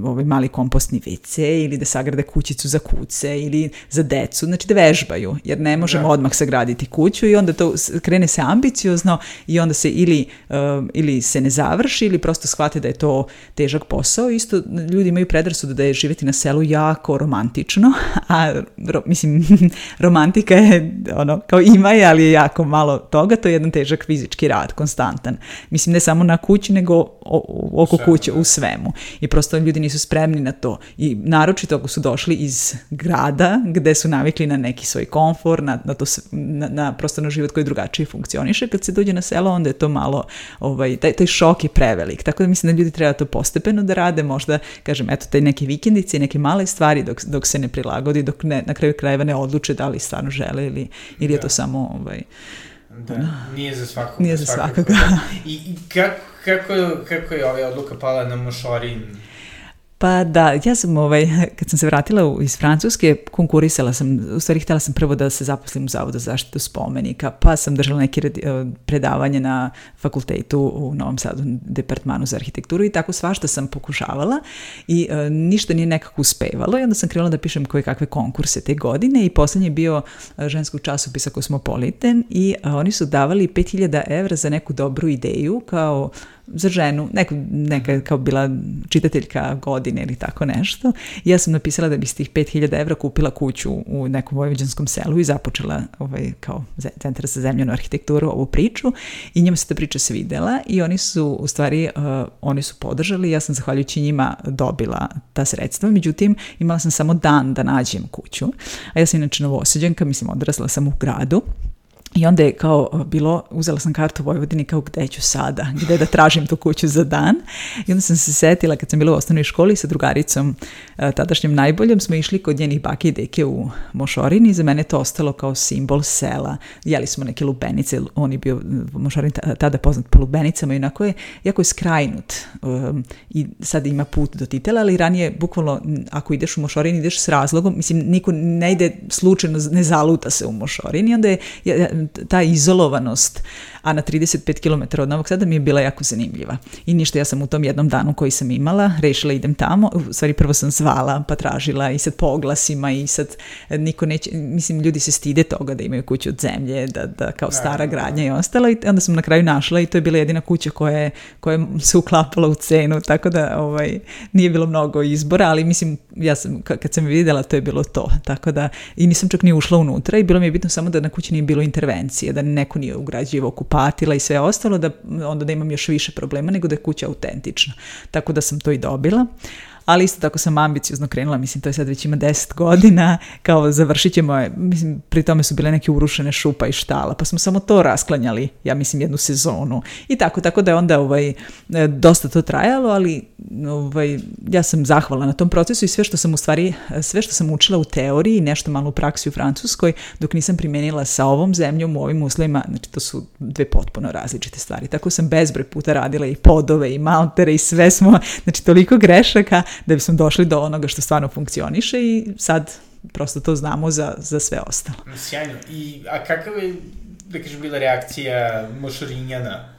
ovaj mali kompostni WC ili da sagrade kućicu za kuce ili za decu, znači da vežbaju, jer ne možemo da. odmah sagraditi kuću i onda to krene se ambiciozno i onda se ili, um, ili se ne završi ili prosto shvate da je to težak posao. Isto ljudi imaju predrasud da je živeti na selu jako romantično, (laughs) a ro, mislim (laughs) romantika je ono kao ima je, ali je jako malo toga, to je jedan težak fizički rad, konstantan. Mislim ne samo na kući, nego o, oko kuće, da. u svemu. I prosto jednom ljudi nisu spremni na to i naročito ako su došli iz grada gde su navikli na neki svoj komfor, na, na, to, na, na prosto na život koji drugačije funkcioniše, kad se dođe na selo onda je to malo, ovaj, taj, taj šok je prevelik, tako da mislim da ljudi treba to postepeno da rade, možda, kažem, eto, taj neke vikendice, i neke male stvari dok, dok se ne prilagodi, dok ne, na kraju krajeva ne odluče da li stvarno žele ili, ili je to da. samo ovaj, Da, nije za svakog. Nije za svakoga. I, i kako, kako, kako je ova odluka pala na Mošorin? Pa da, ja sam ovaj, (laughs) kad sam se vratila iz Francuske, konkurisala sam, u stvari htjela sam prvo da se zaposlim u Zavodu za zaštitu spomenika, pa sam držala neke eh, predavanje na fakultetu u Novom Sadu, departmanu za arhitekturu i tako svašta sam pokušavala i uh, ništa nije nekako uspevalo i onda sam krenula da pišem koje kakve konkurse te godine i poslednji je bio eh, ženskog časopisa Kosmopoliten i uh, oni su davali 5000 evra za neku dobru ideju kao za ženu, neka, neka kao bila čitateljka godine ili tako nešto. ja sam napisala da bi s tih 5000 evra kupila kuću u nekom vojvođanskom selu i započela ovaj, kao centar za zemljenu arhitekturu ovu priču i njima se ta priča svidela i oni su u stvari, uh, oni su podržali ja sam zahvaljujući njima dobila ta sredstva, međutim imala sam samo dan da nađem kuću, a ja sam inače novoseđenka, mislim odrasla sam u gradu I onda je kao bilo, uzela sam kartu Vojvodini kao gde ću sada, gde da tražim tu kuću za dan. I onda sam se setila kad sam bila u osnovnoj školi sa drugaricom, e, tadašnjom najboljom, smo išli kod njenih bake i deke u Mošorini i za mene to ostalo kao simbol sela. Jeli smo neke lubenice, on je bio e, Mošorin tada poznat po lupenicama i onako je jako je skrajnut um, i sad ima put do titela, ali ranije bukvalno ako ideš u Mošorini ideš s razlogom, mislim niko ne ide slučajno, ne zaluta se u Mošorini, onda je kažem, ta izolovanost a na 35 km od Novog Sada mi je bila jako zanimljiva. I ništa, ja sam u tom jednom danu koji sam imala, rešila idem tamo, u stvari prvo sam zvala, pa tražila i sad po oglasima i sad e, niko neće, mislim ljudi se stide toga da imaju kuću od zemlje, da, da kao da, stara da, da. gradnja i ostalo i onda sam na kraju našla i to je bila jedina kuća koja, je, koja se uklapala u cenu, tako da ovaj, nije bilo mnogo izbora, ali mislim ja sam, kad sam videla, to je bilo to, tako da i nisam čak ni ušla unutra i bilo mi je bitno samo da na kući nije bilo intervencije, da neko nije ugrađivao patila i sve ostalo, da onda da imam još više problema nego da je kuća autentična. Tako da sam to i dobila ali isto tako sam ambiciozno krenula, mislim to je sad već ima 10 godina, kao završit ćemo, mislim pri tome su bile neke urušene šupa i štala, pa smo samo to rasklanjali, ja mislim jednu sezonu i tako, tako da je onda ovaj, dosta to trajalo, ali ovaj, ja sam zahvala na tom procesu i sve što sam u stvari, sve što sam učila u teoriji, nešto malo u praksi u Francuskoj, dok nisam primenila sa ovom zemljom u ovim uslovima, znači to su dve potpuno različite stvari, tako sam bezbroj puta radila i podove i maltere i sve smo, znači toliko grešaka, da bismo došli do onoga što stvarno funkcioniše i sad prosto to znamo za, za sve ostalo. Sjajno. I, a kakav je, da kažem, bila reakcija Mošorinjana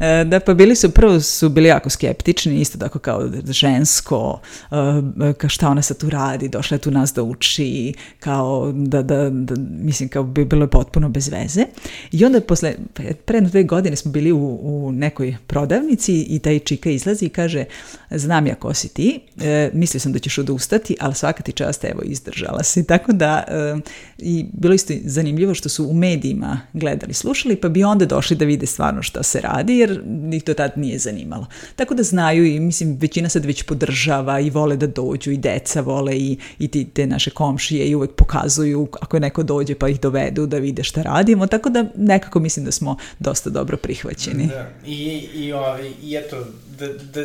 E, da, pa bili su, prvo su bili jako skeptični, isto tako kao žensko, e, ka šta ona sad tu radi, došla je tu nas da uči, kao da, da, da mislim, kao bi bilo je potpuno bez veze. I onda posle, pa, pre dve godine smo bili u, u nekoj prodavnici i taj čika izlazi i kaže, znam ja ko si ti, e, mislio sam da ćeš odustati, ali svaka ti čast, evo, izdržala si. Tako da, e, i bilo isto zanimljivo što su u medijima gledali, slušali, pa bi onda došli da vide stvarno šta se radi radi jer njih to tad nije zanimalo. Tako da znaju i mislim većina sad već podržava i vole da dođu i deca vole i, i ti, te naše komšije i uvek pokazuju ako je neko dođe pa ih dovedu da vide šta radimo. Tako da nekako mislim da smo dosta dobro prihvaćeni. Da. I, i, ovi, i eto, da, da,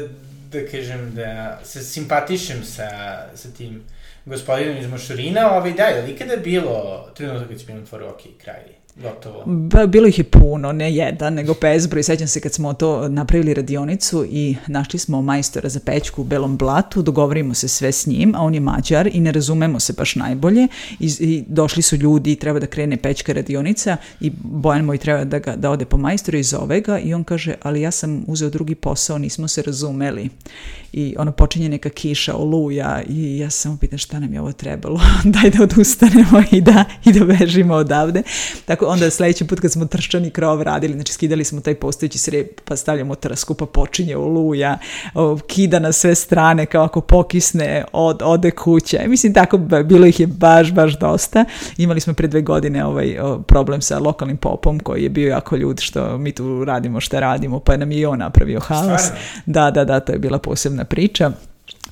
da kažem da se simpatišem sa, sa tim gospodinom iz Mošurina, ovaj, da, je li ikada bilo trenutak kad si bio otvoru, ok, kraj, Gotovo. Bilo ih je puno, ne jedan, nego bezbroj. Sećam se kad smo to napravili radionicu i našli smo majstora za pećku u Belom Blatu, dogovorimo se sve s njim, a on je mađar i ne razumemo se baš najbolje. I, i došli su ljudi i treba da krene pećka radionica i Bojan moj treba da, ga, da ode po majstoru i zove ga i on kaže, ali ja sam uzeo drugi posao, nismo se razumeli. I ono počinje neka kiša, oluja i ja samo pitam šta nam je ovo trebalo, (laughs) daj da odustanemo i da, i da bežimo odavde. Tako onda sledeći put kad smo trščani krov radili, znači skidali smo taj postojeći srep, pa stavljamo trasku, pa počinje oluja, kida na sve strane, kao ako pokisne, od, ode kuća. Mislim, tako bilo ih je baš, baš dosta. Imali smo pre dve godine ovaj problem sa lokalnim popom koji je bio jako ljud što mi tu radimo šta radimo, pa nam i on napravio haos. Da, da, da, to je bila posebna priča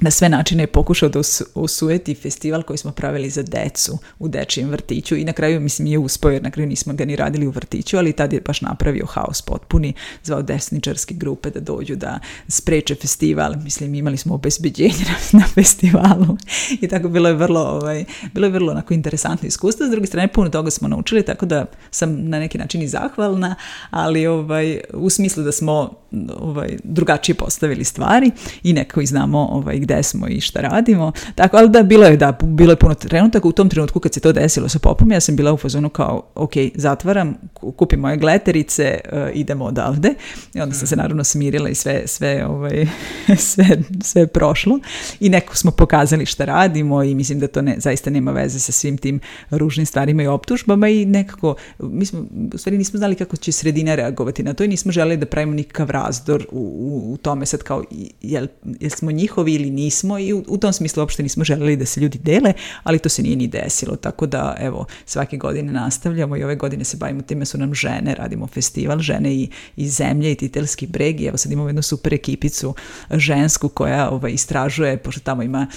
na sve načine pokušao da osueti festival koji smo pravili za decu u dečijem vrtiću i na kraju mislim je uspio jer na kraju nismo ga ni radili u vrtiću ali tad je baš napravio haos potpuni zvao desničarske grupe da dođu da spreče festival mislim imali smo obezbeđenje (laughs) na festivalu i tako bilo je vrlo ovaj, bilo je vrlo onako interesantno iskustvo s druge strane puno toga smo naučili tako da sam na neki način i zahvalna ali ovaj, u smislu da smo ovaj, drugačije postavili stvari i nekako i znamo ovaj, gde smo i šta radimo. Tako, ali da, bilo je, da, bilo je puno trenutaka. U tom trenutku kad se to desilo sa popom, ja sam bila u fazonu kao, ok, zatvaram, kupim moje gleterice, uh, idemo odavde. I onda sam se mhm. naravno smirila i sve, sve, ovaj, (laughs) sve, sve je prošlo. I neko smo pokazali šta radimo i mislim da to ne, zaista nema veze sa svim tim ružnim stvarima i optužbama i nekako, mi smo, u stvari nismo znali kako će sredina reagovati na to i nismo želeli da pravimo nikakav razdor u, u, u tome sad kao, jel, jel smo njihovi ili nismo i u, u tom smislu uopšte nismo želeli da se ljudi dele, ali to se nije ni desilo. Tako da, evo, svake godine nastavljamo i ove godine se bavimo time da su nam žene, radimo festival žene i, i zemlje i titelski breg i evo sad imamo jednu super ekipicu žensku koja ovaj, istražuje, pošto tamo ima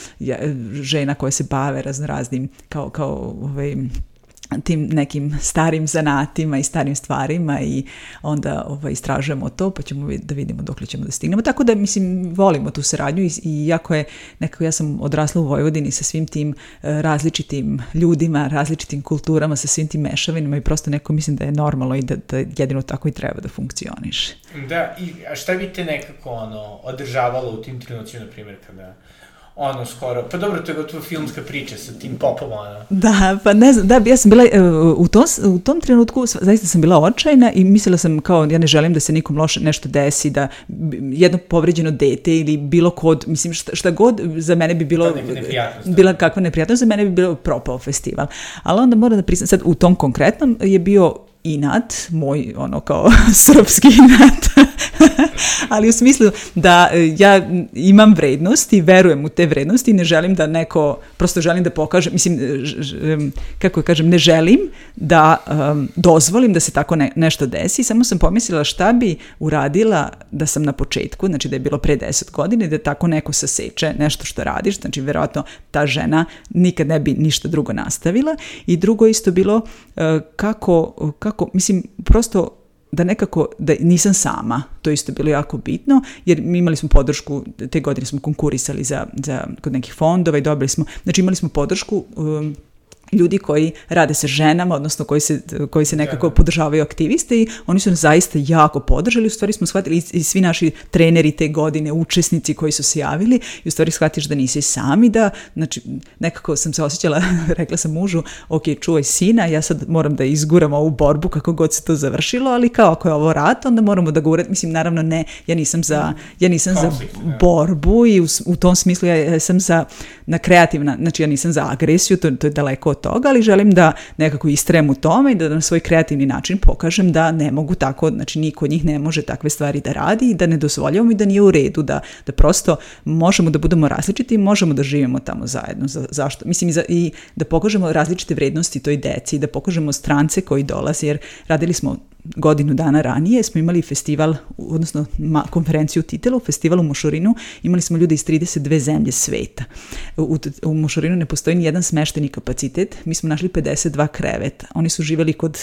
žena koja se bave raznoraznim kao, kao ovaj, tim nekim starim zanatima i starim stvarima i onda ovaj, istražujemo to pa ćemo da vidimo dok li ćemo da stignemo. Tako da mislim volimo tu saradnju i, i jako je nekako ja sam odrasla u Vojvodini sa svim tim e, različitim ljudima, različitim kulturama, sa svim tim mešavinama i prosto neko mislim da je normalno i da, da jedino tako i treba da funkcioniše. Da, i a šta bi te nekako ono, održavalo u tim trenucima, na primjer, kada ono skoro, pa dobro, to je gotovo filmska priča sa tim popom, ono. Da, pa ne znam, da, ja sam bila, e, u tom, u tom trenutku zaista sam bila očajna i mislila sam kao, ja ne želim da se nikom loše nešto desi, da jedno povređeno dete ili bilo kod, mislim, šta, šta god za mene bi bilo, da, da. bila kakva neprijatnost, za mene bi bilo propao festival. Ali onda moram da priznam, sad u tom konkretnom je bio inat, moj ono kao (laughs) srpski inat, (laughs) ali u smislu da e, ja imam vrednost i verujem u te vrednosti i ne želim da neko, prosto želim da pokažem, mislim, e, kako je kažem, ne želim da um, dozvolim da se tako ne, nešto desi, samo sam pomislila šta bi uradila da sam na početku, znači da je bilo pre 10 godina da tako neko saseče nešto što radiš, znači verovatno ta žena nikad ne bi ništa drugo nastavila i drugo isto bilo uh, kako, kako nekako, mislim, prosto da nekako da nisam sama, to isto bilo jako bitno, jer mi imali smo podršku, te godine smo konkurisali za, za, kod nekih fondova i dobili smo, znači imali smo podršku um, ljudi koji rade sa ženama, odnosno koji se, koji se nekako podržavaju aktiviste i oni su nas zaista jako podržali. U stvari smo shvatili i svi naši treneri te godine, učesnici koji su se javili i u stvari shvatiš da nisi sami, da znači, nekako sam se osjećala, (laughs) rekla sam mužu, ok, čuvaj sina, ja sad moram da izguram ovu borbu kako god se to završilo, ali kao ako je ovo rat, onda moramo da ga urat, mislim, naravno ne, ja nisam za, ja nisam Konflikt, za da. borbu i u, u tom smislu ja sam za na kreativna, znači ja nisam za agresiju, to, to je daleko od toga, ali želim da nekako istrem u tome i da na svoj kreativni način pokažem da ne mogu tako, znači niko od njih ne može takve stvari da radi i da ne dozvoljavamo i da nije u redu, da, da prosto možemo da budemo različiti i možemo da živimo tamo zajedno. Za, zašto? Mislim, i, za, i da pokažemo različite vrednosti toj deci, da pokažemo strance koji dolaze, jer radili smo godinu dana ranije smo imali festival, odnosno konferenciju titela u festivalu Mošorinu, imali smo ljude iz 32 zemlje sveta. U, u Mošorinu ne postoji ni jedan smešteni kapacitet, mi smo našli 52 kreveta, oni su živeli kod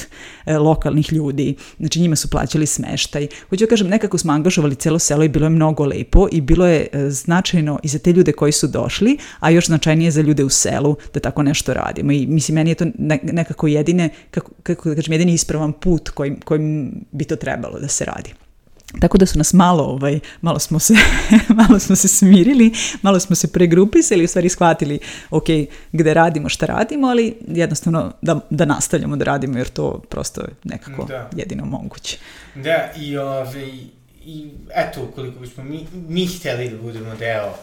e, lokalnih ljudi, znači njima su plaćali smeštaj. Hoću da kažem, nekako smo angažovali celo selo i bilo je mnogo lepo i bilo je e, značajno i za te ljude koji su došli, a još značajnije za ljude u selu da tako nešto radimo. I mislim, meni je to nekako jedine, kako, kako da kažem, jedini ispravan put koji, koji kojim bi to trebalo da se radi. Tako da su nas malo, ovaj, malo, smo se, (laughs) malo smo se smirili, malo smo se pregrupisali, u stvari shvatili ok, gde radimo, šta radimo, ali jednostavno da, da nastavljamo da radimo jer to prosto je nekako da. jedino moguće. Da, i, ove, ovaj, i eto, koliko bismo mi, mi hteli da budemo deo uh,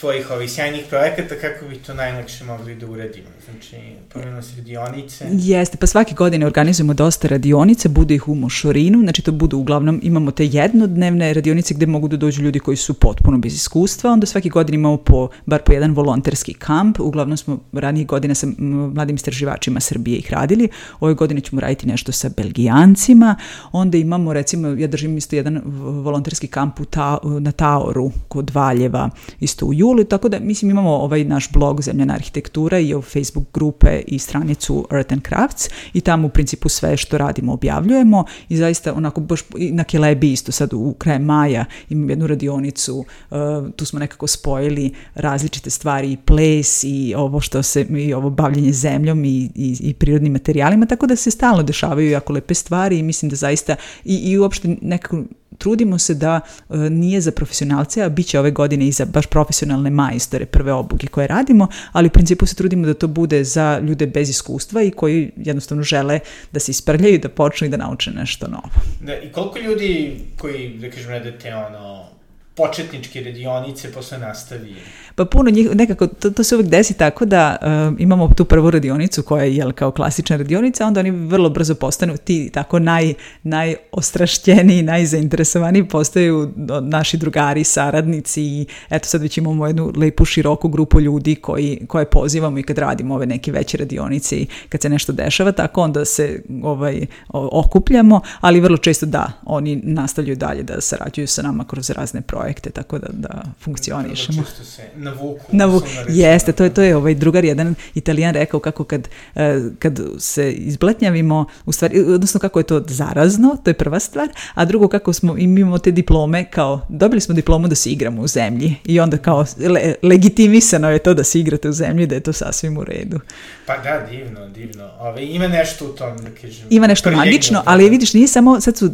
tvojih ovih sjajnih projekata, kako bi to najlakše mogli da uradimo. Znači, pomenuo se radionice. Jeste, pa svake godine organizujemo dosta radionica, bude ih u Mošorinu, znači to budu uglavnom, imamo te jednodnevne radionice gde mogu da dođu ljudi koji su potpuno bez iskustva, onda svake godine imamo po, bar po jedan volonterski kamp, uglavnom smo ranijih godina sa mladim istraživačima Srbije ih radili, ove godine ćemo raditi nešto sa belgijancima, onda imamo recimo, ja držim isto jedan volonterski kamp u ta, na Taoru kod Valjeva, isto u julu, tako da mislim imamo ovaj naš blog Zemljena arhitektura i Facebook grupe i stranicu Earth and Crafts i tamo u principu sve što radimo objavljujemo i zaista onako baš na Kelebi isto sad u kraj maja imam jednu radionicu, uh, tu smo nekako spojili različite stvari i ples i ovo što se i ovo bavljenje zemljom i, i, i prirodnim materijalima, tako da se stalno dešavaju jako lepe stvari i mislim da zaista i, i uopšte nekako trudimo se da e, nije za profesionalce, a bit će ove godine i za baš profesionalne majstore prve obuke koje radimo, ali u principu se trudimo da to bude za ljude bez iskustva i koji jednostavno žele da se isprljaju, da počnu i da nauče nešto novo. Da, I koliko ljudi koji, da kažem, rade te ono, početničke radionice posle nastavi? Pa puno njih, nekako, to, to se uvek desi tako da um, imamo tu prvu radionicu koja je jel, kao klasična radionica, onda oni vrlo brzo postanu ti tako naj, najostrašćeniji, najzainteresovaniji postaju naši drugari, saradnici i eto sad već imamo jednu lepu široku grupu ljudi koji, koje pozivamo i kad radimo ove neke veće radionice i kad se nešto dešava, tako onda se ovaj, okupljamo, ali vrlo često da, oni nastavljaju dalje da sarađuju sa nama kroz razne projekte projekte tako da, da funkcionišemo. Da, da se navuku. Navuku, jeste, to je, da. to je ovaj drugar jedan italijan rekao kako kad, eh, kad se izbletnjavimo, u stvari, odnosno kako je to zarazno, to je prva stvar, a drugo kako smo, imamo te diplome kao, dobili smo diplomu da se igramo u zemlji i onda kao le, legitimisano je to da se igrate u zemlji, da je to sasvim u redu. Pa da, divno, divno. Ove, ima nešto u tom, da kažem. Ima nešto magično, da, ali da. vidiš, nije samo, sad su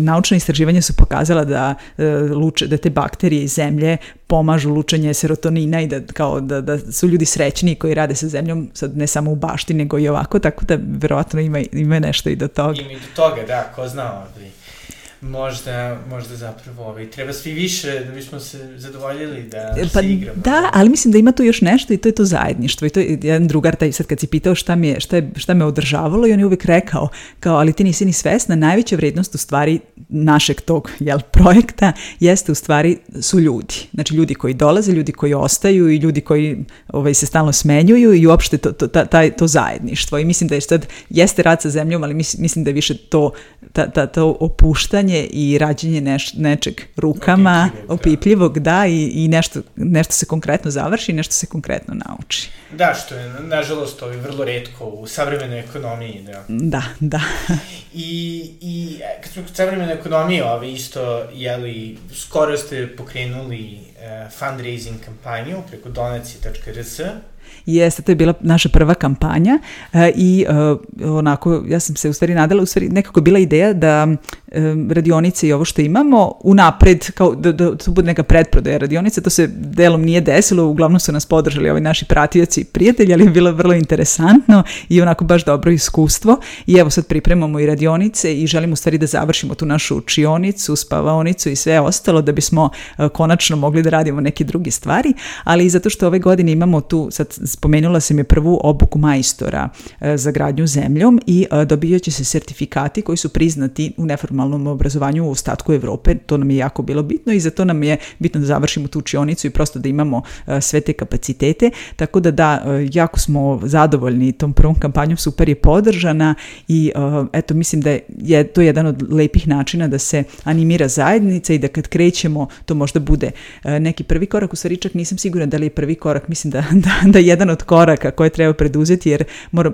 naučne istraživanja su pokazala da, eh, luče, da te bakterije iz zemlje pomažu lučenje serotonina i da, kao da, da su ljudi srećni koji rade sa zemljom, sad ne samo u bašti, nego i ovako, tako da verovatno ima, ima nešto i do toga. Ima i do toga, da, ko zna, ali ovaj. Možda, možda zapravo ovaj, treba svi više da bismo se zadovoljili da e, pa, se igramo. Da, ali mislim da ima tu još nešto i to je to zajedništvo i to je jedan drugar taj sad kad si pitao šta, mi je, šta, je, šta me održavalo i on je uvek rekao kao ali ti nisi ni svesna, najveća vrednost u stvari našeg tog jel, projekta jeste u stvari su ljudi. Znači ljudi koji dolaze, ljudi koji ostaju i ljudi koji ovaj, se stalno smenjuju i uopšte to, to, ta, taj, to zajedništvo i mislim da je sad jeste rad sa zemljom, ali mislim da je više to, ta, ta, to opuštanje pisanje i rađenje neš, nečeg rukama, da. opipljivog, opipljivog da. da, i, i nešto, nešto se konkretno završi i nešto se konkretno nauči. Da, što je, nažalost, ovo je vrlo redko u savremenoj ekonomiji. Da, da. da. (laughs) I, I kad smo kod savremene ekonomije, ove isto, jeli, skoro ste pokrenuli uh, fundraising kampanju preko donacije.rs, Jeste, to je bila naša prva kampanja e, i e, onako, ja sam se u stvari nadala, u stvari nekako bila ideja da e, radionice i ovo što imamo unapred, kao da, da to bude neka pretprodaja radionice, to se delom nije desilo, uglavnom su nas podržali ovi naši pratioci i prijatelji, ali je bilo vrlo interesantno i onako baš dobro iskustvo i evo sad pripremamo i radionice i želimo u stvari da završimo tu našu učionicu, spavaonicu i sve ostalo da bismo e, konačno mogli da radimo neke druge stvari, ali i zato što ove godine imamo tu sad spomenula sam je prvu obuku majstora e, za gradnju zemljom i e, dobijat će se sertifikati koji su priznati u neformalnom obrazovanju u ostatku Evrope. To nam je jako bilo bitno i zato nam je bitno da završimo tu učionicu i prosto da imamo e, sve te kapacitete. Tako da da, jako smo zadovoljni tom prvom kampanjom, super je podržana i eto mislim da je to jedan od lepih načina da se animira zajednica i da kad krećemo to možda bude neki prvi korak. U stvari čak nisam sigurna da li je prvi korak, mislim da, (laughs) da, da jedan od koraka koje treba preduzeti jer mora,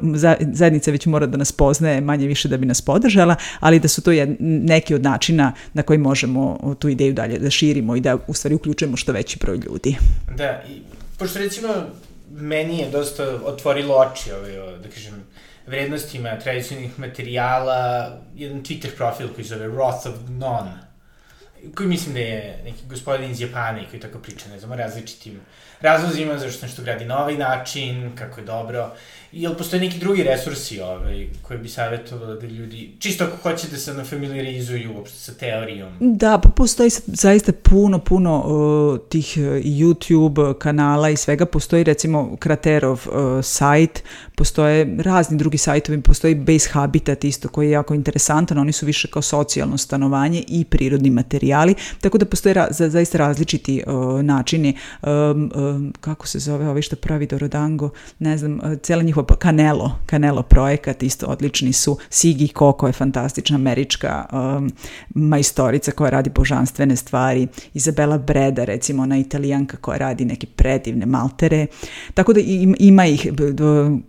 zajednica već mora da nas poznaje manje više da bi nas podržala, ali da su to jed, neki od načina na koji možemo tu ideju dalje da širimo i da u stvari uključujemo što veći broj ljudi. Da, i pošto recimo meni je dosta otvorilo oči ove, da kažem, vrednostima tradicionalnih materijala, jedan Twitter profil koji zove Wrath of None, koji mislim da je neki gospodin iz Japana i koji tako priča, ne znam, o različitim uh, razlozima zašto nešto gradi na ovaj način, kako je dobro jel postoje neki drugi resursi ovaj, koje bi savjetovala da ljudi, čisto ako hoće da se familiarizuju uopšte sa teorijom? Da, pa postoji zaista puno, puno uh, tih e, YouTube kanala i svega. Postoji recimo Kraterov uh, sajt, postoje razni drugi sajtovi, postoji Base Habitat isto koji je jako interesantan, oni su više kao socijalno stanovanje i prirodni materijali, tako da postoje ra za, zaista različiti uh, načini. Um, um, kako se zove ovi što pravi Dorodango, ne znam, uh, cela njihova njihov pa Canelo, Canelo projekat, isto odlični su. Sigi Koko je fantastična američka um, majstorica koja radi božanstvene stvari. Izabela Breda, recimo ona italijanka koja radi neke predivne maltere. Tako da ima ih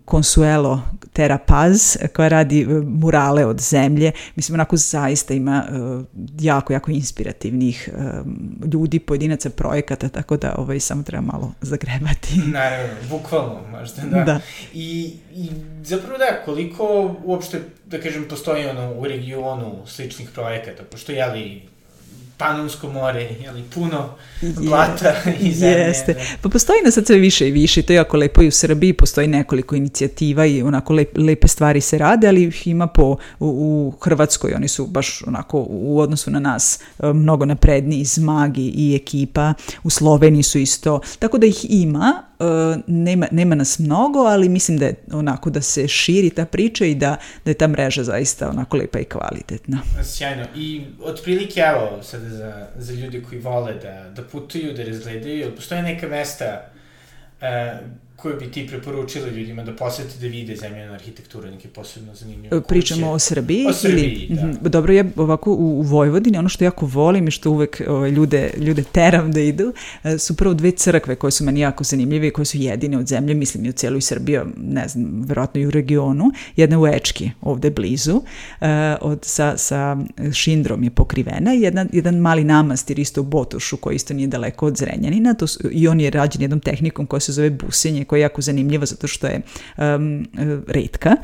Consuelo Tera Paz eh, koja radi eh, murale od zemlje. Mislim, onako zaista ima eh, jako, jako inspirativnih ljudi, pojedinaca, projekata, tako da ovaj, samo treba malo zagrebati. (laughs) Naravno, bukvalno, možda da. da. I, I zapravo da, koliko uopšte, da kažem, postoji ono u regionu sličnih projekata, pošto je li Panonsko more, jeli, puno blata i zemlje. Jeste. Da. Pa postoji na sad sve više i više, to je jako lepo i u Srbiji, postoji nekoliko inicijativa i onako lep, lepe stvari se rade, ali ih ima po u, u Hrvatskoj, oni su baš onako u odnosu na nas e, mnogo napredni i Zmagi i ekipa, u Sloveniji su isto, tako da ih ima, E, nema, nema nas mnogo, ali mislim da je onako da se širi ta priča i da, da je ta mreža zaista onako lepa i kvalitetna. Sjajno. I otprilike evo sada za, za ljudi koji vole da, da putuju, da razgledaju, postoje neka mesta uh, koje bi ti preporučila ljudima da posete da vide zemljena arhitekturu, neke posebno zanimljive Pričamo o Srbiji? O Srbiji, ili, da. Mhm. Dobro, ja ovako u, Vojvodini, ono što jako volim i što uvek o, ovaj, ljude, ljude teram da idu, e, su prvo dve crkve koje su meni jako zanimljive i koje su jedine od zemlje, mislim i u cijeloj Srbiji, ne znam, verovatno i u regionu. Jedna u Ečki, ovde blizu, e, od, sa, sa šindrom je pokrivena, jedan, jedan mali namastir isto u Botošu, koji isto nije daleko od Zrenjanina, to su, i on je rađen jednom tehnikom koja se zove busenje, koja je jako zanimljiva zato što je um, e, redka, e,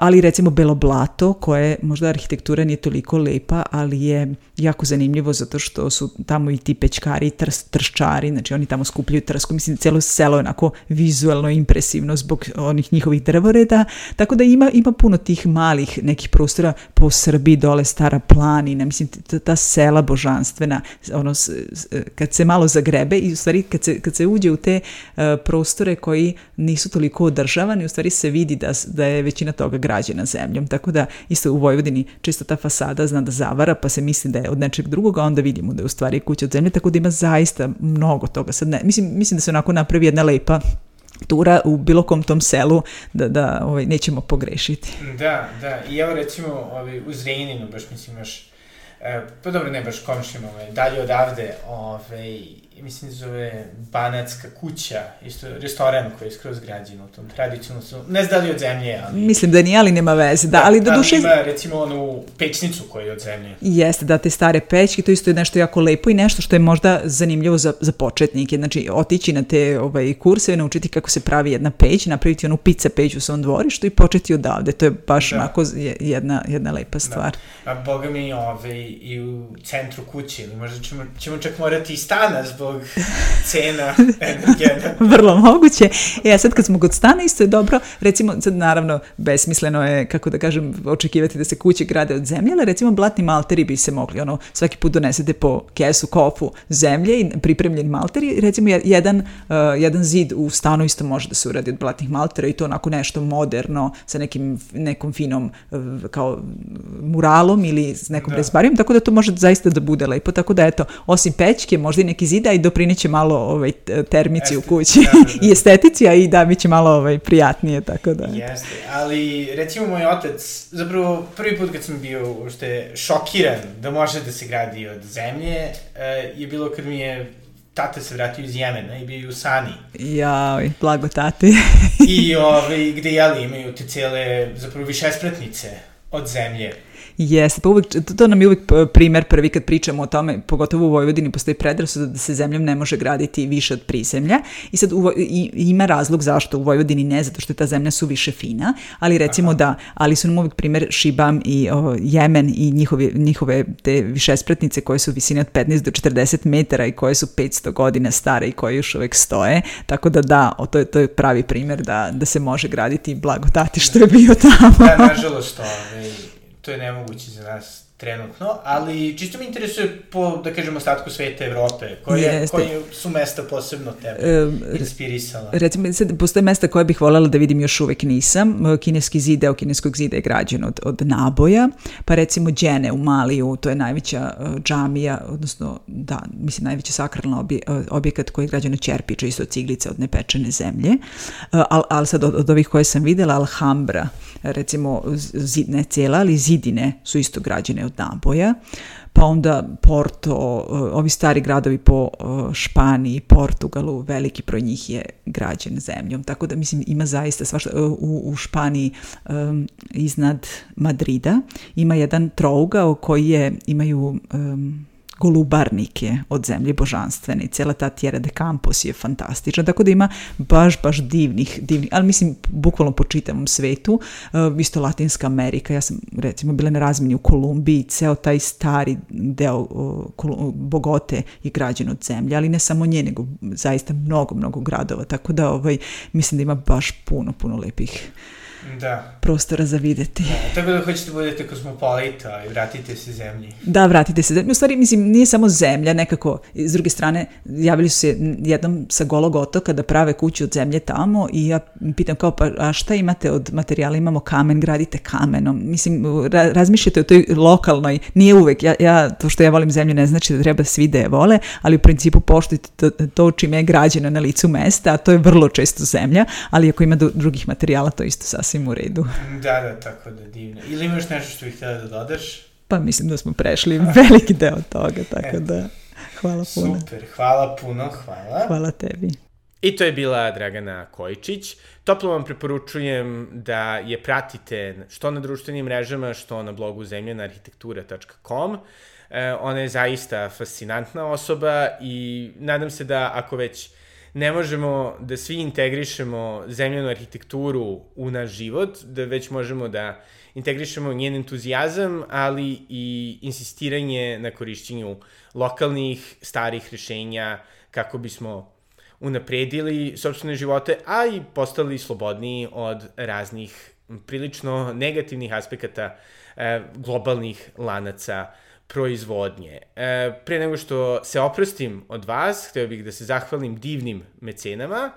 ali recimo Belo blato koje možda arhitektura nije toliko lepa, ali je jako zanimljivo zato što su tamo i ti pečkari i trs, trščari, znači oni tamo skupljaju trsku, mislim cijelo selo je onako vizualno impresivno zbog onih njihovih drvoreda, tako da ima, ima puno tih malih nekih prostora po Srbiji, dole Stara planina, mislim ta sela božanstvena, ono, kad se malo zagrebe i u stvari kad se, kad se uđe u te uh, prostore koji nisu toliko održavani, u stvari se vidi da, da je većina toga građena zemljom. Tako da isto u Vojvodini čista ta fasada zna da zavara, pa se misli da je od nečeg drugog, a onda vidimo da je u stvari kuća od zemlje, tako da ima zaista mnogo toga. Sad ne, mislim, mislim da se onako napravi jedna lepa tura u bilo kom tom selu da, da ovaj, nećemo pogrešiti. Da, da. I evo recimo ovaj, u Zreninu baš mislim još, e, pa dobro ne baš komšima, ovaj, dalje odavde ovaj, mislim zove Banatska kuća, isto restoran koji je skroz građen u tom tradicionalno su, ne znam da od zemlje, ali... Mislim da nije, ali nema veze, da, da ali do da, duše... Ima recimo onu pećnicu koja je od zemlje. Jeste, da, te stare pećke, to isto je nešto jako lepo i nešto što je možda zanimljivo za, za početnike, znači otići na te ovaj, kurse, naučiti kako se pravi jedna peć, napraviti onu pizza peć u svom dvorištu i početi odavde, to je baš da. onako jedna, jedna lepa da. stvar. Da. A boga mi ovaj, i u centru kuće, ili možda ćemo, ćemo čak morati i stana zbog zbog (laughs) cena (laughs) energenata. Vrlo moguće. E, a sad kad smo kod stana, isto je dobro, recimo, sad naravno, besmisleno je, kako da kažem, očekivati da se kuće grade od zemlje, ali recimo blatni malteri bi se mogli, ono, svaki put donesete po kesu, kofu zemlje i pripremljen malteri, recimo jedan, uh, jedan zid u stanu isto može da se uradi od blatnih maltera i to onako nešto moderno sa nekim, nekom finom uh, kao muralom ili s nekom da. rezbarijom, tako da to može zaista da bude lepo, tako da eto, osim pećke, možda i neki zida, i doprineće malo ovaj, termici Estet, u kući da, da, da. i estetici, a i da biće malo ovaj, prijatnije, tako da. Jeste, ali recimo moj otac, zapravo prvi put kad sam bio ušte šokiran da može da se gradi od zemlje, eh, je bilo kad mi je tata se vratio iz Jemena i bio je u Sani. Jaoj, blago tate. I ovaj, gde jeli imaju te cele, zapravo višespratnice od zemlje. Jeste, pa uvek, to, to nam je uvek primer prvi kad pričamo o tome, pogotovo u Vojvodini postoji predrasuda da se zemljom ne može graditi više od prizemlja i sad u, i, ima razlog zašto u Vojvodini ne, zato što je ta zemlja su više fina, ali recimo Aha. da, ali su nam uvek primer Šibam i o, Jemen i njihove, njihove te višespratnice koje su visine od 15 do 40 metara i koje su 500 godina stare i koje još uvek stoje, tako da da, o, to, je, to je pravi primer da, da se može graditi blagodati što je bio tamo. Da, nažalost, ovaj, to je nemoguće za nas trenutno, ali čisto me interesuje po, da kažemo, ostatku sveta Evrope, koje, koje su mesta posebno tebe e, inspirisala? Recimo, sad postoje mesta koje bih voljela da vidim još uvek nisam. Kineski zid, deo kineskog zida je građen od, od naboja, pa recimo Džene u Maliju, to je najveća e, džamija, odnosno, da, mislim, najveći sakralna e, objekat koji je građen od čerpiča, isto od ciglice, od nepečene zemlje. Uh, e, ali al sad od, od ovih koje sam videla, Alhambra, recimo, zid, ne cijela, ali zidine su isto građene od naboja, pa onda Porto, ovi stari gradovi po Španiji, Portugalu, veliki broj njih je građen zemljom. Tako da, mislim, ima zaista svašta. U, u Španiji um, iznad Madrida ima jedan trougao koji je, imaju um, Golubarnik je od zemlje božanstveni, Cela ta Tierra de Campos je fantastična, tako da ima baš, baš divnih, divnih, ali mislim bukvalno po čitavom svetu, uh, isto Latinska Amerika, ja sam recimo bila na razmeni u Kolumbiji, ceo taj stari deo uh, Bogote je građen od zemlje, ali ne samo nje, nego zaista mnogo, mnogo gradova, tako da ovaj, mislim da ima baš puno, puno lepih da. prostora za videti. Da, tako da hoćete budete kozmopolita i vratite se zemlji. Da, vratite se zemlji. U stvari, mislim, nije samo zemlja nekako. S druge strane, javili su se jednom sa golog otoka da prave kuću od zemlje tamo i ja pitam kao, pa a šta imate od materijala? Imamo kamen, gradite kamenom. Mislim, ra razmišljate o toj lokalnoj, nije uvek. Ja, ja, to što ja volim zemlju ne znači da treba da svi da je vole, ali u principu poštujte to, to čime je građeno na licu mesta, a to je vrlo često zemlja, ali ako ima drugih materijala, to isto sasvim sasvim u redu. (laughs) Da, da, tako da divno. Ili imaš nešto što bih htjela da dodaš? Pa mislim da smo prešli (laughs) veliki deo toga, tako da hvala puno. Super, hvala puno, hvala. Hvala tebi. I to je bila Dragana Kojičić. Toplo vam preporučujem da je pratite što na društvenim mrežama, što na blogu zemljenaarhitektura.com. E, ona je zaista fascinantna osoba i nadam se da ako već ne možemo da svi integrišemo zemljenu arhitekturu u naš život, da već možemo da integrišemo njen entuzijazam, ali i insistiranje na korišćenju lokalnih, starih rešenja kako bismo unapredili sobstvene živote, a i postali slobodniji od raznih prilično negativnih aspekata e, globalnih lanaca proizvodnje. E, pre nego što se oprostim od vas, hteo bih da se zahvalim divnim mecenama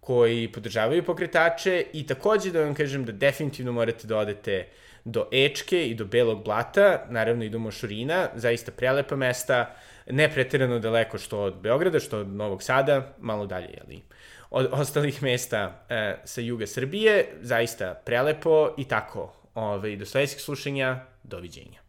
koji podržavaju pokretače i takođe da vam kažem da definitivno morate da odete do Ečke i do Belog Blata, naravno i do Mošurina, zaista prelepa mesta, ne preterano daleko što od Beograda, što od Novog Sada, malo dalje, jeli, od ostalih mesta e, sa juga Srbije, zaista prelepo i tako, ove, ovaj, do sledećeg slušanja, doviđenja.